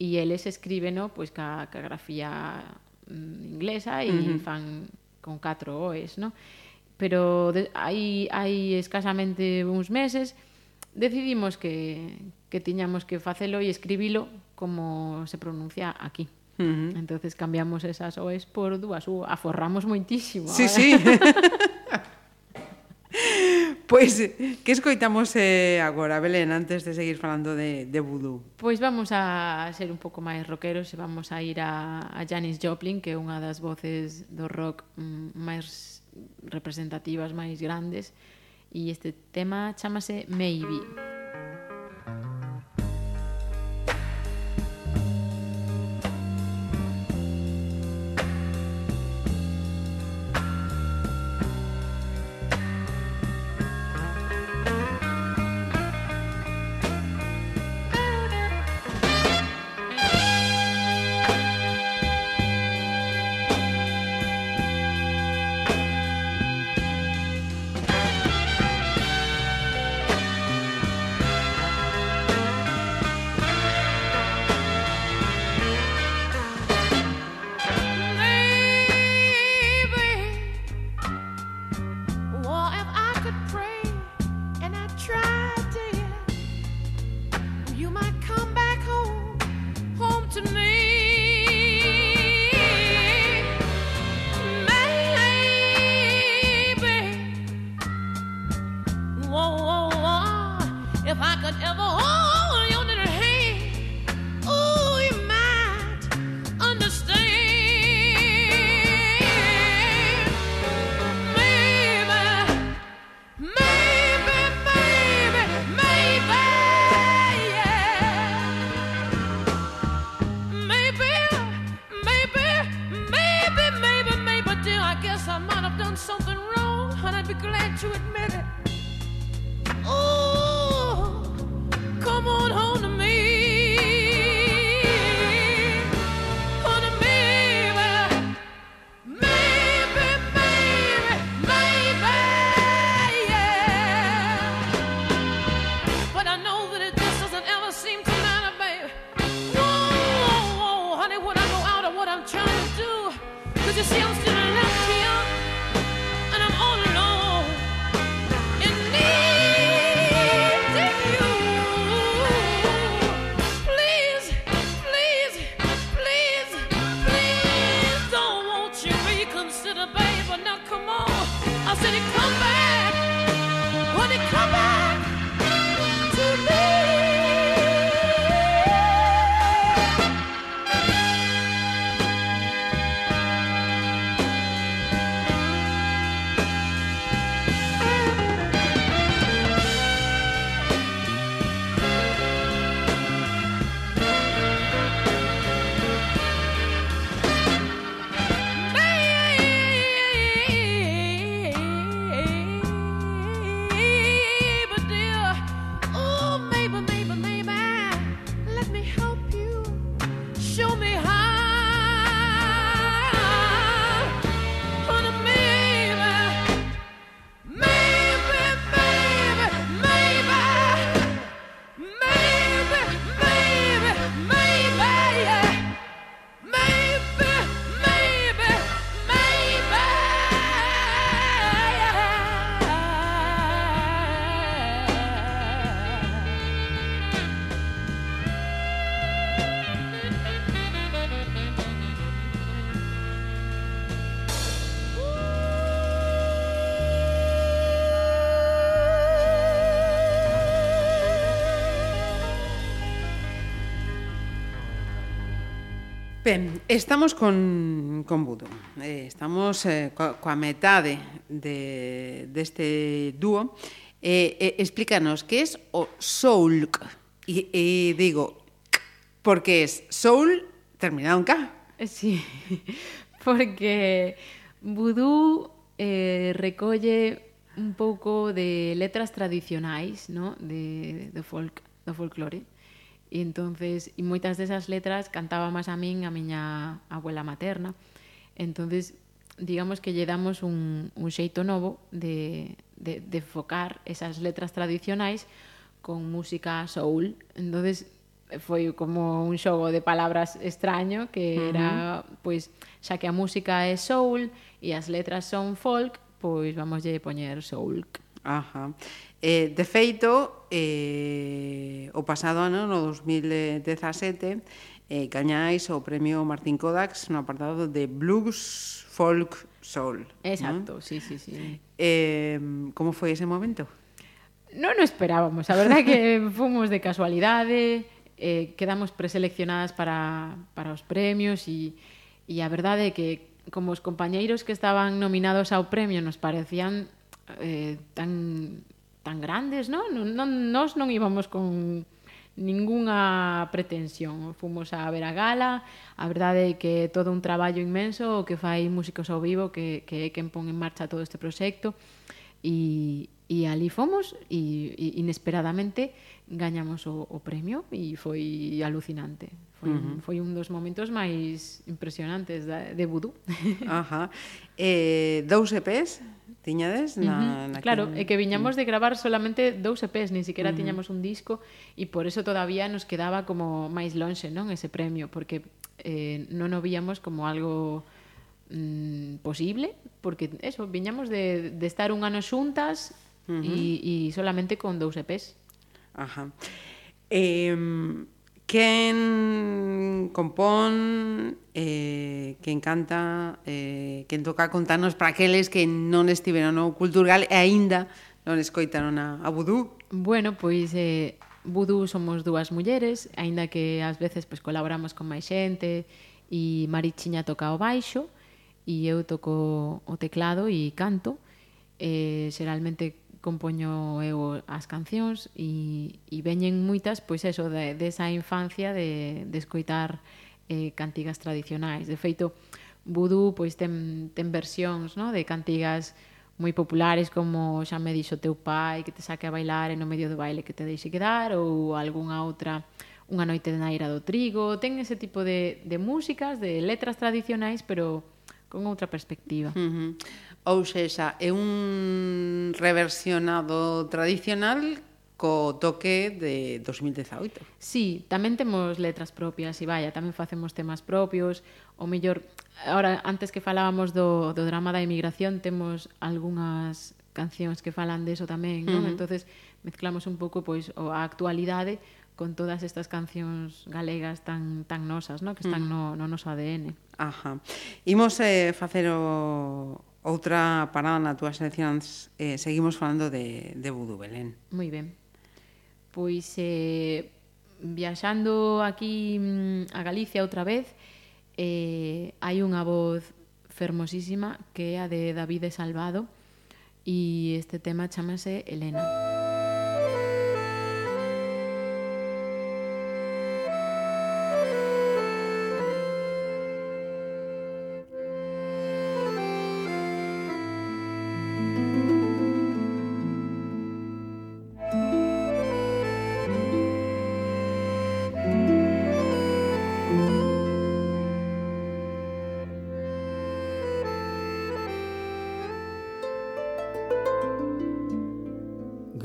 e eles escríbeno pois ca, ca grafía mm, inglesa e uh -huh. fan con catro oes, no? pero de, hai, hai escasamente uns meses decidimos que, que tiñamos que facelo e escribilo como se pronuncia aquí. Uh -huh. Entonces cambiamos esas OEs por dúas U, aforramos moitísimo. Sí, ahora. sí. [LAUGHS] pois, pues, que escoitamos eh, agora, Belén, antes de seguir falando de, de vudú? Pois pues vamos a ser un pouco máis rockeros e vamos a ir a, a Janis Joplin, que é unha das voces do rock mm, máis representativas máis grandes e este tema chamase Maybe. Maybe. Estamos con, con Budo, eh, estamos eh, co, coa metade de, deste dúo. Eh, eh, explícanos que é o soul. E, e digo, porque é soul terminado en K. Eh, sí, [LAUGHS] porque Vudú eh, recolle un pouco de letras tradicionais, no? de, do folk, do folclore. E entonces, e moitas desas letras cantaba máis a min a miña abuela materna. Entonces, digamos que lle damos un, un xeito novo de, de, de focar esas letras tradicionais con música soul. Entonces, foi como un xogo de palabras extraño que era, uh -huh. pois, xa que a música é soul e as letras son folk, pois vamos lle poñer soul. Ajá. Eh, de feito, eh, o pasado ano, no 2017, eh, gañáis o premio Martín Kodax no apartado de Blues Folk Soul. Exacto, ¿no? sí, sí, sí. Eh, como foi ese momento? Non o esperábamos, a verdade que [LAUGHS] fomos de casualidade, eh, quedamos preseleccionadas para, para os premios e, e a verdade é que como os compañeiros que estaban nominados ao premio nos parecían eh, tan, tan grandes, non? Non, non? Nos non íbamos con ningunha pretensión. Fomos a ver a gala, a verdade é que é todo un traballo inmenso o que fai Músicos ao Vivo, que, que é quen pon en marcha todo este proxecto, e, E ali fomos e, e inesperadamente gañamos o, o premio e foi alucinante. Foi, uh -huh. foi un dos momentos máis impresionantes da, de vudú. [LAUGHS] Ajá. Eh, dous EPs tiñades na, uh -huh. na Claro, que... é que viñamos de gravar solamente dous EPs, nin siquiera uh -huh. tiñamos un disco e por eso todavía nos quedaba como máis lonxe, non, ese premio, porque eh, non o víamos como algo mm, posible, porque eso, viñamos de, de estar un ano xuntas uh -huh. e, e solamente con dous EPs. Ajá. Eh, quen compón, eh, quen canta, eh, quen toca contanos para aqueles que non estiveron no cultural e aínda non escoitaron a, a Vudú. Bueno, pois eh, Vudú somos dúas mulleres, aínda que ás veces pois, colaboramos con máis xente e Marichiña toca o baixo e eu toco o teclado e canto. Eh, xeralmente compoño eu as cancións e, e veñen moitas, pois eso, de, desa infancia de, de escoitar eh, cantigas tradicionais. De feito, Vudú pois ten, ten versións no? de cantigas moi populares como xa me dixo teu pai que te saque a bailar e no medio do baile que te deixe quedar ou algunha outra unha noite de naira do trigo ten ese tipo de, de músicas de letras tradicionais pero con outra perspectiva uh -huh. Ou sexa, é un reversionado tradicional co toque de 2018. Sí, tamén temos letras propias, e vaya, tamén facemos temas propios, o mellor, ahora, antes que falábamos do, do drama da emigración, temos algunhas cancións que falan deso tamén, non? Uh -huh. entonces mezclamos un pouco pois o a actualidade con todas estas cancións galegas tan tan nosas, no? que están uh -huh. no, no noso ADN. Ajá. Imos eh, facer o, outra parada na túa seleccións eh, seguimos falando de, de Vudú Belén. Moi ben. Pois eh, viaxando aquí mm, a Galicia outra vez eh, hai unha voz fermosísima que é a de David Salvado e este tema chamase Elena. Elena.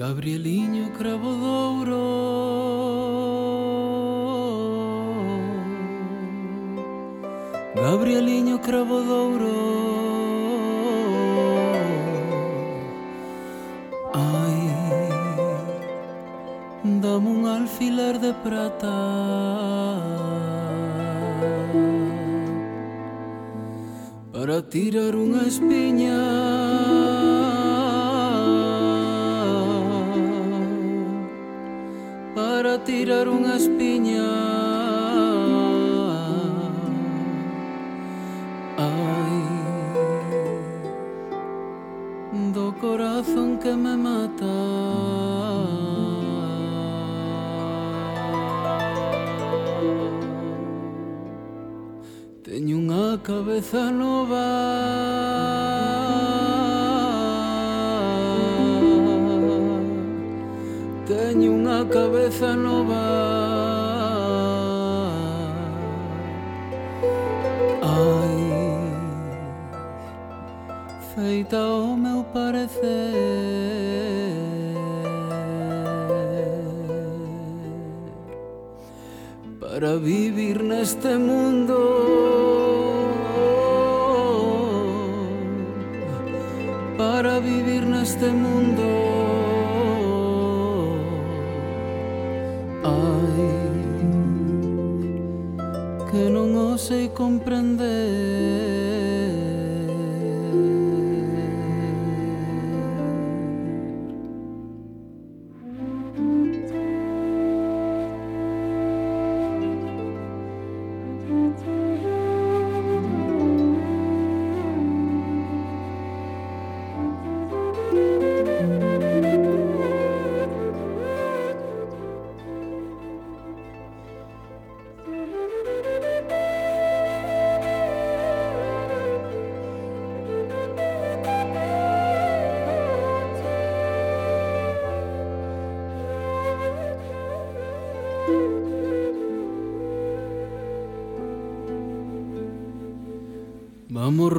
Gabrieliño Cravo Douro Gabrieliño Cravo Douro Ai Dame un alfiler de prata. Para tirar unha espiña. tirar unha espiña. Ai Do corazón que me mata. Teño unha cabeza nova cabeza no va. Ai, feita o meu parecer para vivir neste mundo Amor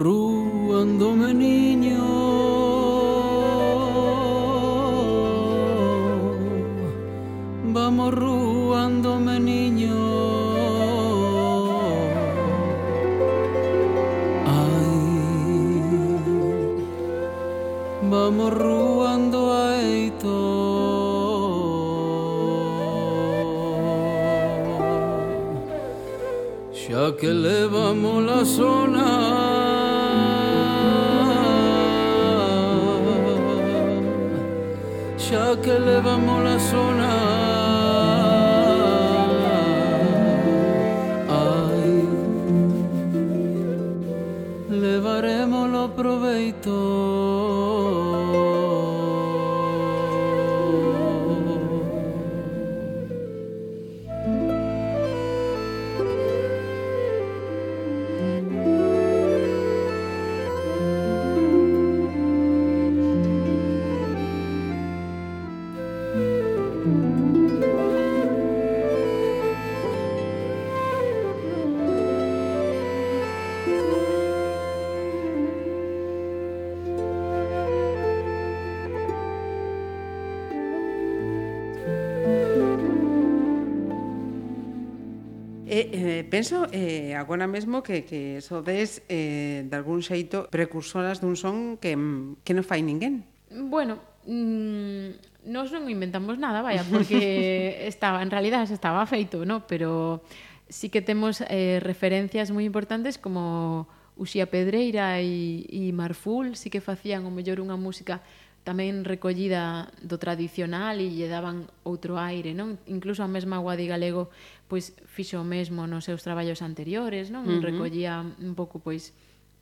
penso eh, agora mesmo que, que sodes eh, de algún xeito precursoras dun son que, que non fai ninguén. Bueno, mm, nós non inventamos nada, vaya, porque [LAUGHS] estaba, en realidad estaba feito, ¿no? pero sí que temos eh, referencias moi importantes como Uxía Pedreira e, e Marful, sí que facían o mellor unha música tamén recollida do tradicional e lle daban outro aire, non? Incluso a mesma Guadi Galego pois fixo o mesmo nos seus traballos anteriores, non? Uh -huh. Recollía un pouco pois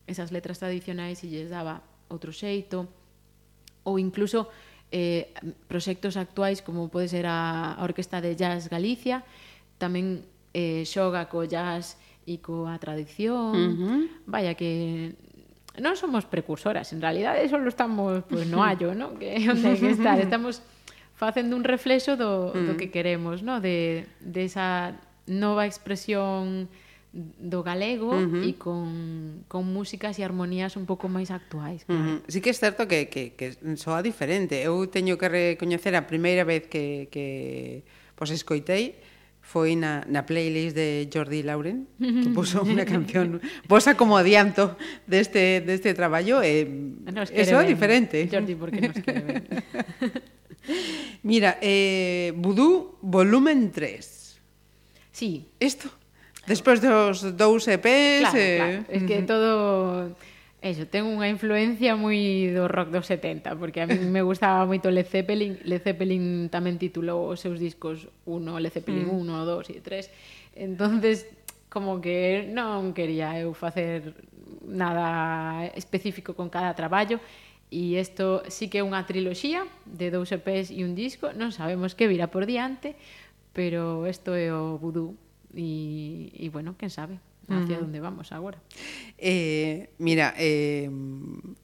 esas letras tradicionais e lles daba outro xeito ou incluso eh, proxectos actuais como pode ser a, a Orquesta de Jazz Galicia tamén eh, xoga co jazz e coa tradición uh -huh. vaya que non somos precursoras, en realidad eso lo estamos pois pues, no hallo, ¿no? Que [LAUGHS] onde hai que estar, estamos facendo un reflexo do, do mm. que queremos, no? De de esa nova expresión do galego uh -huh. e con, con músicas e armonías un pouco máis actuais. Claro. Uh -huh. Sí que é certo que, que, que soa diferente. Eu teño que recoñecer a primeira vez que, que pois, escoitei foi na, na playlist de Jordi Lauren, que [LAUGHS] puso unha canción posa como adianto deste, deste traballo. Eh, nos eso é diferente. Jordi, porque nos quere ben? [LAUGHS] Mira, eh, Vudú, volumen 3. Sí. Isto, despois dos dous EPs... Claro, eh... claro. Es que todo... Eso, ten unha influencia moi do rock dos 70, porque a mí me gustaba moito Led Zeppelin. Led Zeppelin tamén titulou os seus discos 1, Led Zeppelin mm. 1, 2 e 3. Entonces, como que non quería eu facer nada específico con cada traballo e isto sí que é unha triloxía de dous EPs e un disco, non sabemos que virá por diante, pero isto é o vudú e, e bueno, quen sabe hacia mm. onde vamos agora. Eh, mira, eh,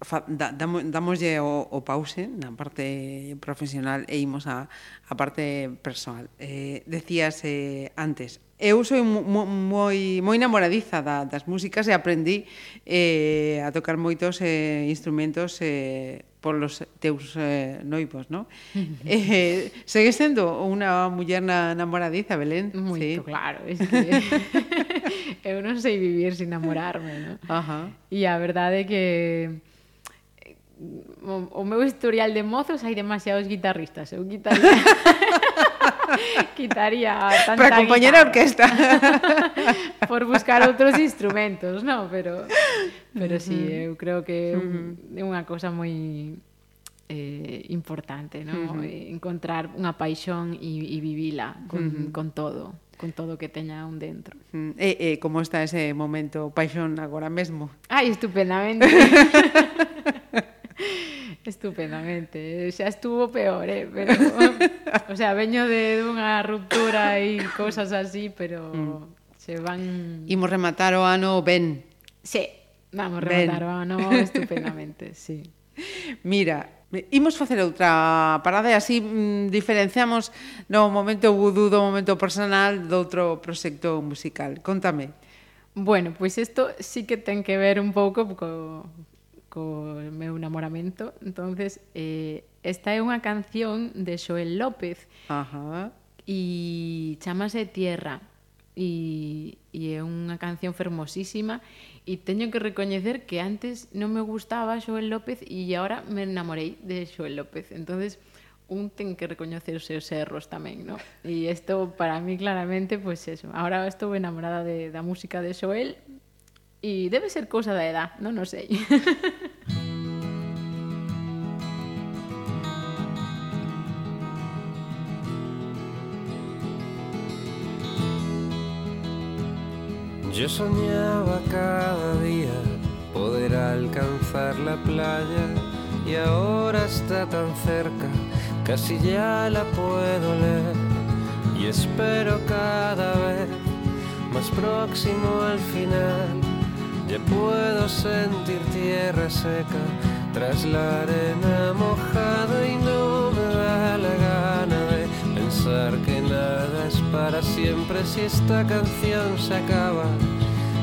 fa, da, damo, damoslle o, o pause na parte profesional e imos a, a parte personal. Eh, decías eh, antes, eu sou moi, moi, moi namoradiza da, das músicas e aprendí eh, a tocar moitos eh, instrumentos eh, polos teus eh, noivos, non? [LAUGHS] eh, segues sendo unha muller na, namoradiza, Belén? Moito, sí. claro. Es que [LAUGHS] eu non sei vivir sin namorarme, non? Ajá. E a verdade é que o, o meu historial de mozos hai demasiados guitarristas. Eu guitarrista... [LAUGHS] quitaría tanta Para acompañar a orquesta. [LAUGHS] por buscar outros instrumentos, non? Pero, pero si, sí, eu creo que é un, unha cosa moi eh, importante, non? Eh, encontrar unha paixón e, e vivila con, con todo con todo que teña un dentro. Uh. E, e como está ese momento paixón agora mesmo? Ai, estupendamente. [LAUGHS] [LAUGHS] Estupendamente, xa estuvo peor, eh, pero o sea, veño de dunha ruptura e cousas así, pero mm. se van Imos rematar o ano ben. Sí, vamos ben. rematar o ano [LAUGHS] estupendamente, sí. Mira, Imos facer outra parada e así mm, diferenciamos no momento vudú do momento personal do outro proxecto musical. Contame. Bueno, pois pues isto sí que ten que ver un pouco co, co meu namoramento. Entonces, eh, esta é unha canción de Xoel López. Ajá. E chamase Tierra. E, e é unha canción fermosísima e teño que recoñecer que antes non me gustaba Xoel López e agora me enamorei de Xoel López. Entonces, un ten que recoñecer os seus erros tamén, no? E isto para mí claramente, pois pues eso. Ahora estou enamorada de, da música de Xoel, e debe ser cousa da edad, non o sei. [LAUGHS] Yo soñaba cada día poder alcanzar la playa y ahora está tan cerca, casi ya la puedo leer y espero cada vez más próximo al final. Ya puedo sentir tierra seca tras la arena mojada y no me da la gana de pensar que nada es para siempre si esta canción se acaba.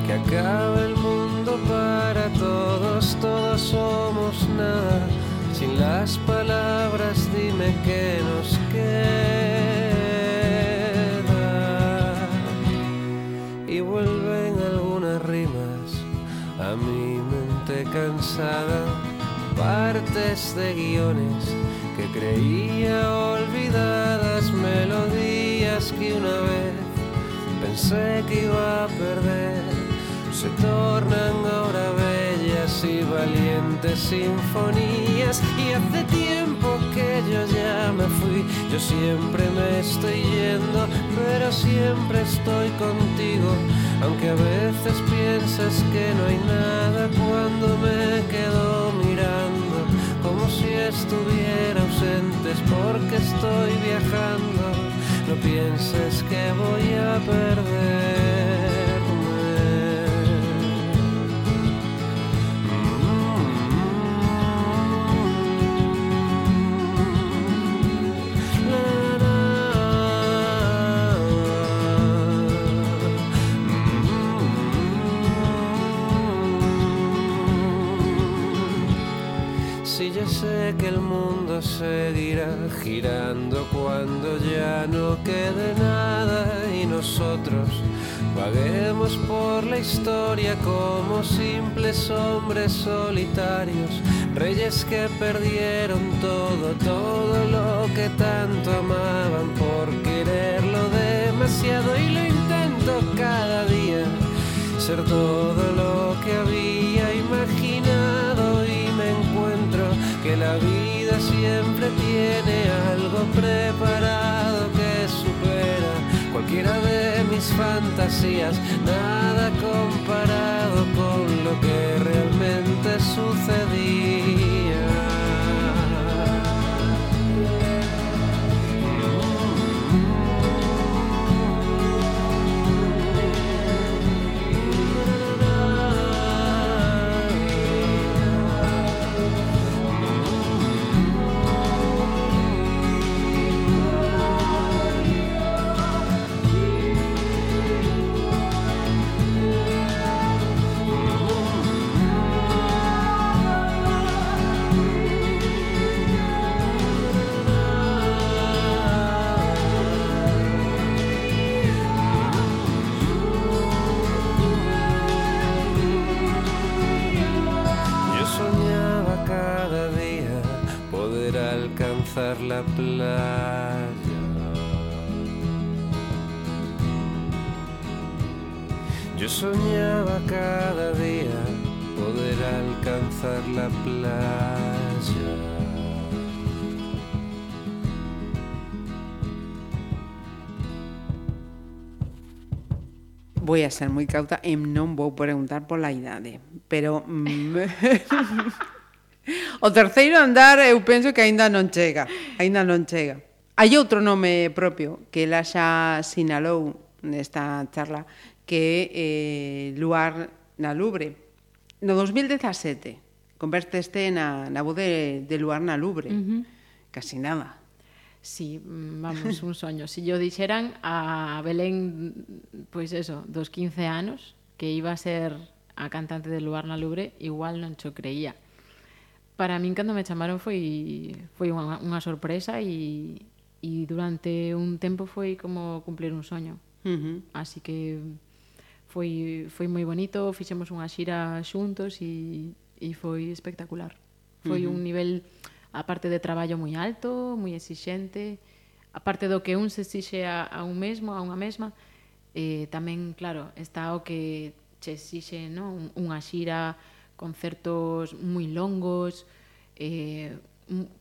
Que acabe el mundo para todos, todos somos nada. Sin las palabras dime qué nos queda. Cansada, partes de guiones que creía olvidadas, melodías que una vez pensé que iba a perder, se tornan ahora bellas y valientes sinfonías. Y hace tiempo que yo ya me fui, yo siempre me estoy yendo, pero siempre estoy contigo. Aunque a veces piensas que no hay nada cuando me quedo mirando, como si estuviera ausentes porque estoy viajando. No pienses que voy a perderme. Seguirá girando cuando ya no quede nada y nosotros vaguemos por la historia como simples hombres solitarios, reyes que perdieron todo, todo lo que tanto amaban por quererlo demasiado y lo intento cada día nada comparado con lo que realmente sucedía. La playa. Yo soñaba cada día poder alcanzar la playa. Voy a ser moi cauta e non vou preguntar pola idade, pero mm, [LAUGHS] [LAUGHS] O terceiro andar eu penso que aínda non chega, aínda non chega. Hai outro nome propio que ela xa sinalou nesta charla que eh, Luar na Lubre. No 2017 converteste na, na voz de, de Luar na Lubre. Uh -huh. Casi nada. Sí, mm, vamos, un soño. Si yo dixeran a Belén, pois pues eso, dos 15 anos, que iba a ser a cantante de Luar na Lubre, igual non cho creía. Para min, cando me chamaron, foi, foi unha, unha sorpresa e, e durante un tempo foi como cumplir un soño. Uh -huh. Así que foi, foi moi bonito, fixemos unha xira xuntos e, e foi espectacular. Foi uh -huh. un nivel, aparte de traballo moi alto, moi exixente, aparte do que un se exixe a, a un mesmo, a unha mesma, eh, tamén, claro, está o que che exixe non? unha xira concertos moi longos, eh,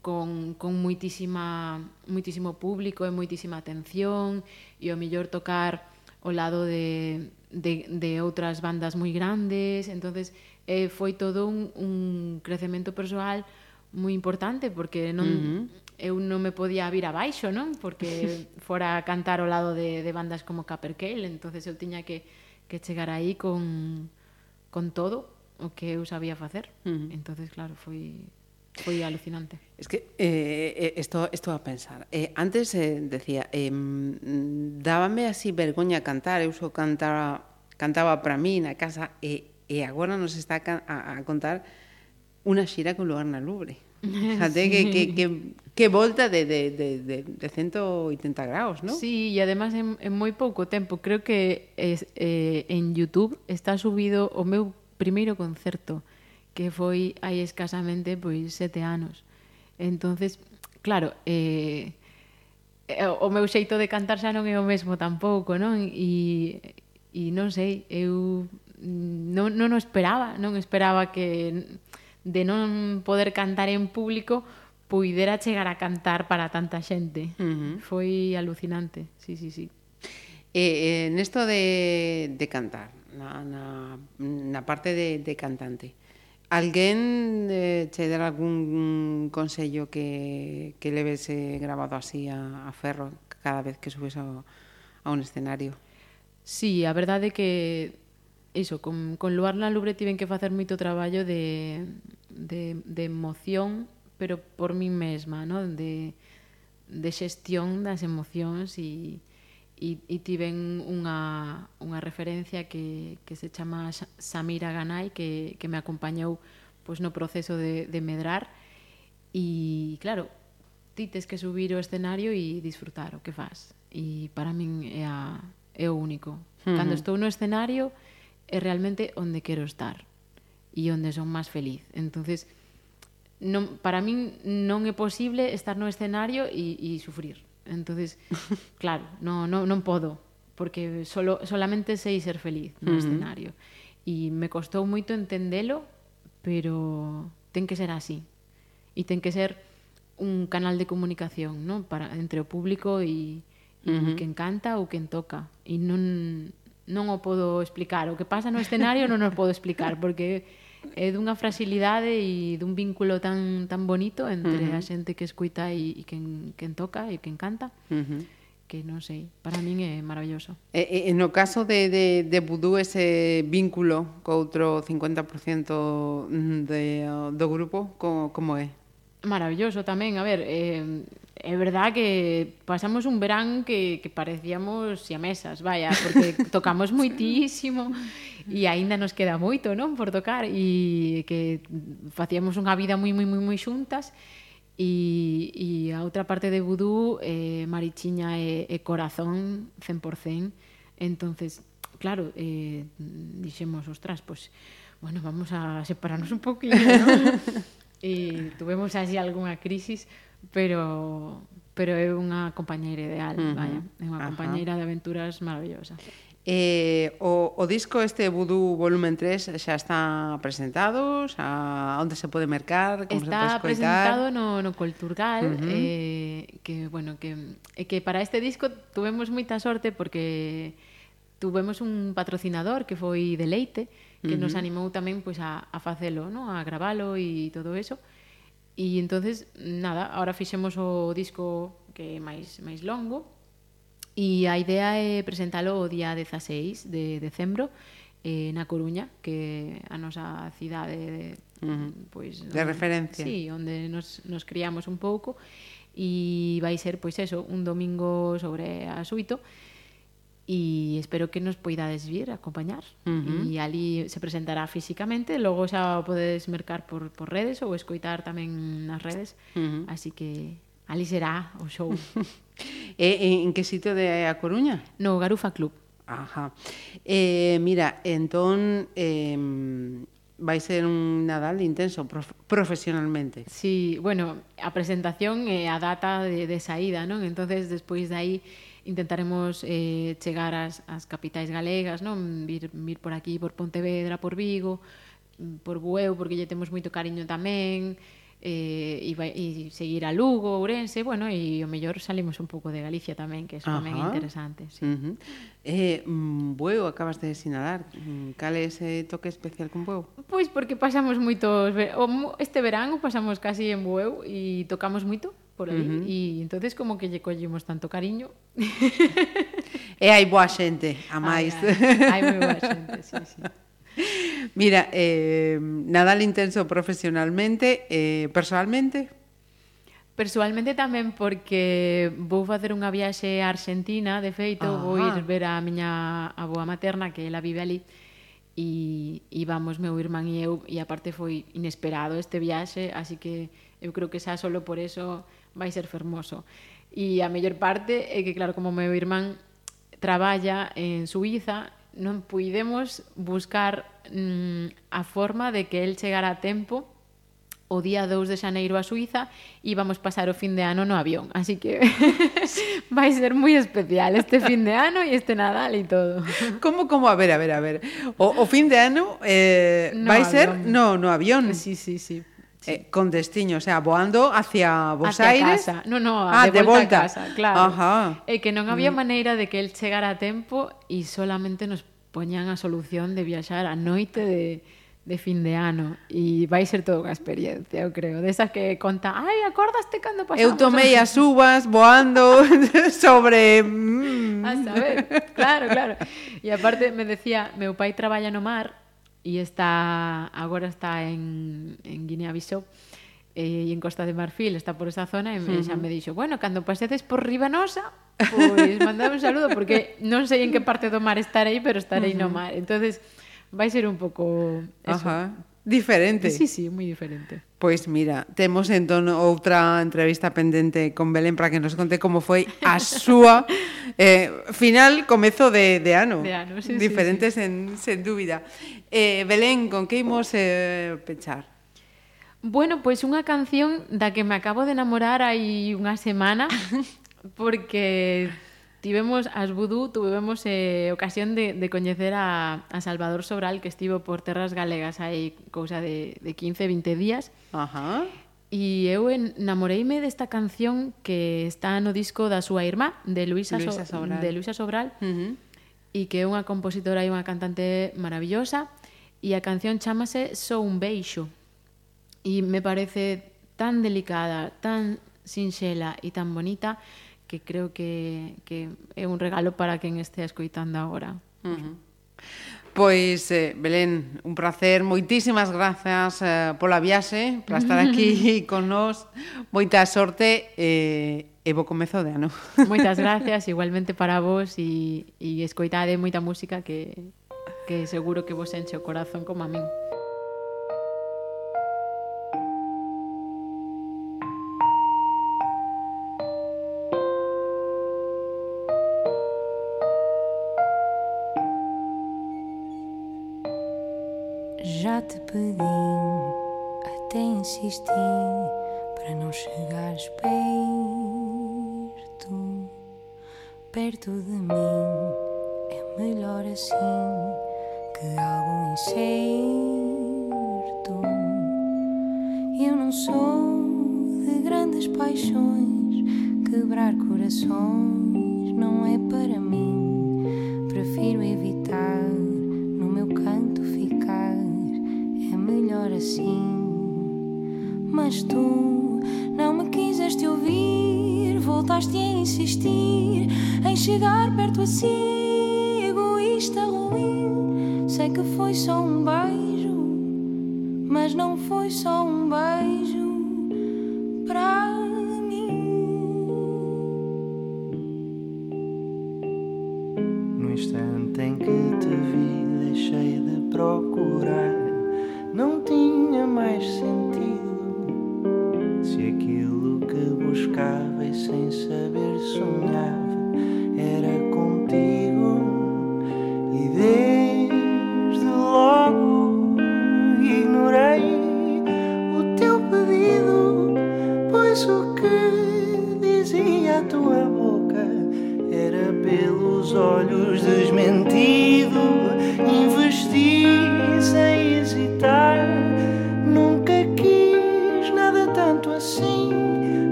con, con moitísima, moitísimo público e moitísima atención e o mellor tocar ao lado de, de, de outras bandas moi grandes. Entonces eh, foi todo un, un crecemento persoal moi importante porque non, uh -huh. eu non me podía vir abaixo non? Porque [LAUGHS] fora a cantar ao lado de, de bandas como Capercale entonces eu tiña que, que chegar aí con, con todo o que eu sabía facer. Uh -huh. Entonces, claro, foi foi alucinante. Es que eh, eh, esto, esto a pensar. Eh, antes eh, decía, eh, dábame así vergoña cantar, eu só cantaba, cantaba para mí na casa e, e agora nos está a, a contar unha xira con lugar na Lubre. [LAUGHS] Fíjate sí. que, que, que, que volta de, de, de, de, de 180 graus, ¿no? Sí, e además en, en moi pouco tempo. Creo que es, eh, en YouTube está subido o meu primeiro concerto que foi hai escasamente pois sete anos. Entonces, claro, eh, eh, o meu xeito de cantar xa non é o mesmo tampouco, non? E, e non sei, eu non, non o esperaba, non esperaba que de non poder cantar en público puidera chegar a cantar para tanta xente. Uh -huh. Foi alucinante, sí, sí, sí. Eh, eh, nesto de, de cantar, na, na, na parte de, de cantante. Alguén eh, che dar algún consello que, que le vese grabado así a, a ferro cada vez que subes a, a un escenario? Sí, a verdade é que iso, con, con Luar na Lubre tiven que facer moito traballo de, de, de emoción, pero por mí mesma, ¿no? de, de xestión das emocións e e, e tiven unha, unha referencia que, que se chama Samira Ganai que, que me acompañou pois, no proceso de, de medrar. E claro ti tes que subir o escenario e disfrutar o que faz. E para min é, a, é o único. Uh -huh. cando estou no escenario é realmente onde quero estar e onde son máis feliz. Entonces non, para min non é posible estar no escenario e, e sufrir entonces [LAUGHS] claro, no, no, non podo porque solo, solamente sei ser feliz no uh -huh. escenario e me costou moito entendelo pero ten que ser así e ten que ser un canal de comunicación ¿no? para entre o público e, e uh -huh. quen canta ou quen toca e non, non o podo explicar o que pasa no escenario non o podo explicar porque é dunha fragilidade e dun vínculo tan tan bonito entre uh -huh. a xente que escuita e, e quen, quen toca e quen canta. Uh -huh que non sei, para min é maravilloso. E, e no caso de, de, de Vudú ese vínculo co outro 50% mm, de, do grupo, como, como é? Maravilloso tamén, a ver, eh, é verdad que pasamos un verán que, que parecíamos siamesas, vaya, porque [LAUGHS] tocamos moitísimo e aínda nos queda moito, non, por tocar e que facíamos unha vida moi moi moi moi xuntas e, e a outra parte de Vudú eh, Marichiña é, é corazón 100% entonces claro, eh, dixemos, ostras, pues, bueno, vamos a separarnos un poquinho ¿no? [LAUGHS] e tuvemos así algunha crisis, pero pero é unha compañeira ideal, uh -huh. vaya, é unha compañeira de aventuras maravillosa. Eh, o, o disco este Voodoo volumen 3 xa está presentado, xa onde se pode mercar, como está se pode escoitar. presentado no no Culturgal, uh -huh. eh que bueno, que eh, que para este disco tuvemos moita sorte porque tuvemos un patrocinador que foi Deleite, que uh -huh. nos animou tamén pois pues, a a facelo, ¿no? A gravalo e todo eso. E entonces, nada, ahora fixemos o disco que é máis máis longo, E a idea é presentalo o día 16 de decembro eh, na Coruña, que a nosa cidade de, uh -huh. pois, de onde, referencia. Sí, onde nos, nos criamos un pouco e vai ser pois eso, un domingo sobre as 8 e espero que nos poidades vir a acompañar uh -huh. e ali se presentará físicamente logo xa o podedes mercar por, por redes ou escoitar tamén nas redes uh -huh. así que Ali será o show. [LAUGHS] e, eh, eh, en, que sitio de A Coruña? No Garufa Club. Ajá. Eh, mira, entón eh, vai ser un Nadal intenso prof profesionalmente. Sí, bueno, a presentación é eh, a data de, de saída, non? Entonces, despois de aí intentaremos eh, chegar ás, ás capitais galegas, non? Vir, vir por aquí, por Pontevedra, por Vigo, por Bueu, porque lle temos moito cariño tamén, eh, e, vai, e seguir a Lugo, Ourense, bueno, e o mellor salimos un pouco de Galicia tamén, que eso tamén é interesante. Sí. Uh -huh. eh, mm, Bueu, acabas de sinalar, mm, cal é ese toque especial con Bueu? Pois porque pasamos moitos... Este verán pasamos casi en Bueu e tocamos moito por aí, uh -huh. e entonces como que lle collimos tanto cariño. [LAUGHS] e hai boa xente, a máis. Ai, ai, hai moi boa xente, sí, sí. [LAUGHS] [LAUGHS] Mira, eh, Nadal intenso profesionalmente, eh, personalmente? Persoalmente tamén porque vou facer unha viaxe a Argentina, de feito, ah. vou ir ver a miña aboa materna que ela vive ali e, e vamos meu irmán e eu e aparte foi inesperado este viaxe, así que eu creo que xa solo por eso vai ser fermoso. E a mellor parte é que, claro, como meu irmán traballa en Suiza, non puidemos buscar mm, a forma de que el chegara a tempo o día 2 de xaneiro a Suiza e vamos pasar o fin de ano no avión. Así que [LAUGHS] vai ser moi especial este fin de ano e este Nadal e todo. [LAUGHS] Como, como? A ver, a ver, a ver. O, o fin de ano eh, no vai avión. ser no, no avión. Sí, sí, sí. Eh, con destino, o sea, voando hacia Buenos hacia Aires. Casa. No, no, ah, de, volta de volta. A casa, claro. Ajá. E eh, que non había mm. maneira de que el chegara a tempo e solamente nos poñan a solución de viaxar a noite de de fin de ano e vai ser toda unha experiencia, eu creo, desas de que conta, ai, acordaste cando pasamos? Eu tomei as uvas voando [LAUGHS] sobre... Mm. A saber, claro, claro. E aparte me decía, meu pai traballa no mar e está agora está en, en Guinea Bissau eh, e en Costa de Marfil, está por esa zona e uh -huh. xa me dixo, bueno, cando pasedes por Ribanosa, pois [LAUGHS] mandame un saludo porque non sei en que parte do mar estarei, pero estarei uh -huh. no mar. Entonces vai ser un pouco eso, Ajá. Diferente. Sí, sí, moi diferente. Pois mira, temos entón outra entrevista pendente con Belén para que nos conte como foi a súa [LAUGHS] eh, final comezo de, de ano. De ano, sí, Diferentes sí, sí. En, sen dúbida. Eh, Belén, con que imos eh, pechar? Bueno, pois unha canción da que me acabo de enamorar hai unha semana [LAUGHS] porque tivemos as Vudú, tivemos eh, ocasión de, de coñecer a, a Salvador Sobral, que estivo por terras galegas hai cousa de, de 15, 20 días. Ajá. E eu enamoreime desta canción que está no disco da súa irmá, de Luisa, Luisa so Sobral. De Luisa Sobral. Uh -huh e que é unha compositora e unha cantante maravillosa e a canción chamase Só un beixo e me parece tan delicada, tan sinxela e tan bonita que creo que, que é un regalo para quen estea escoitando agora. Uh -huh. Pois, eh, Belén, un placer. Moitísimas grazas eh, pola viaxe, para estar aquí [LAUGHS] con nós. Moita sorte eh, e bo comezo de ano. [LAUGHS] Moitas gracias, igualmente para vos e, e escoitade moita música que, que seguro que vos enche o corazón como a min. já te pedi, até insisti para não chegares perto, perto de mim. É melhor assim que algo incerto. Eu não sou de grandes paixões, quebrar corações não é para mim. Prefiro evitar no meu canto melhor assim. Mas tu não me quiseste ouvir, voltaste a insistir em chegar perto assim, egoísta ruim. Sei que foi só um beijo, mas não foi só um beijo. Pra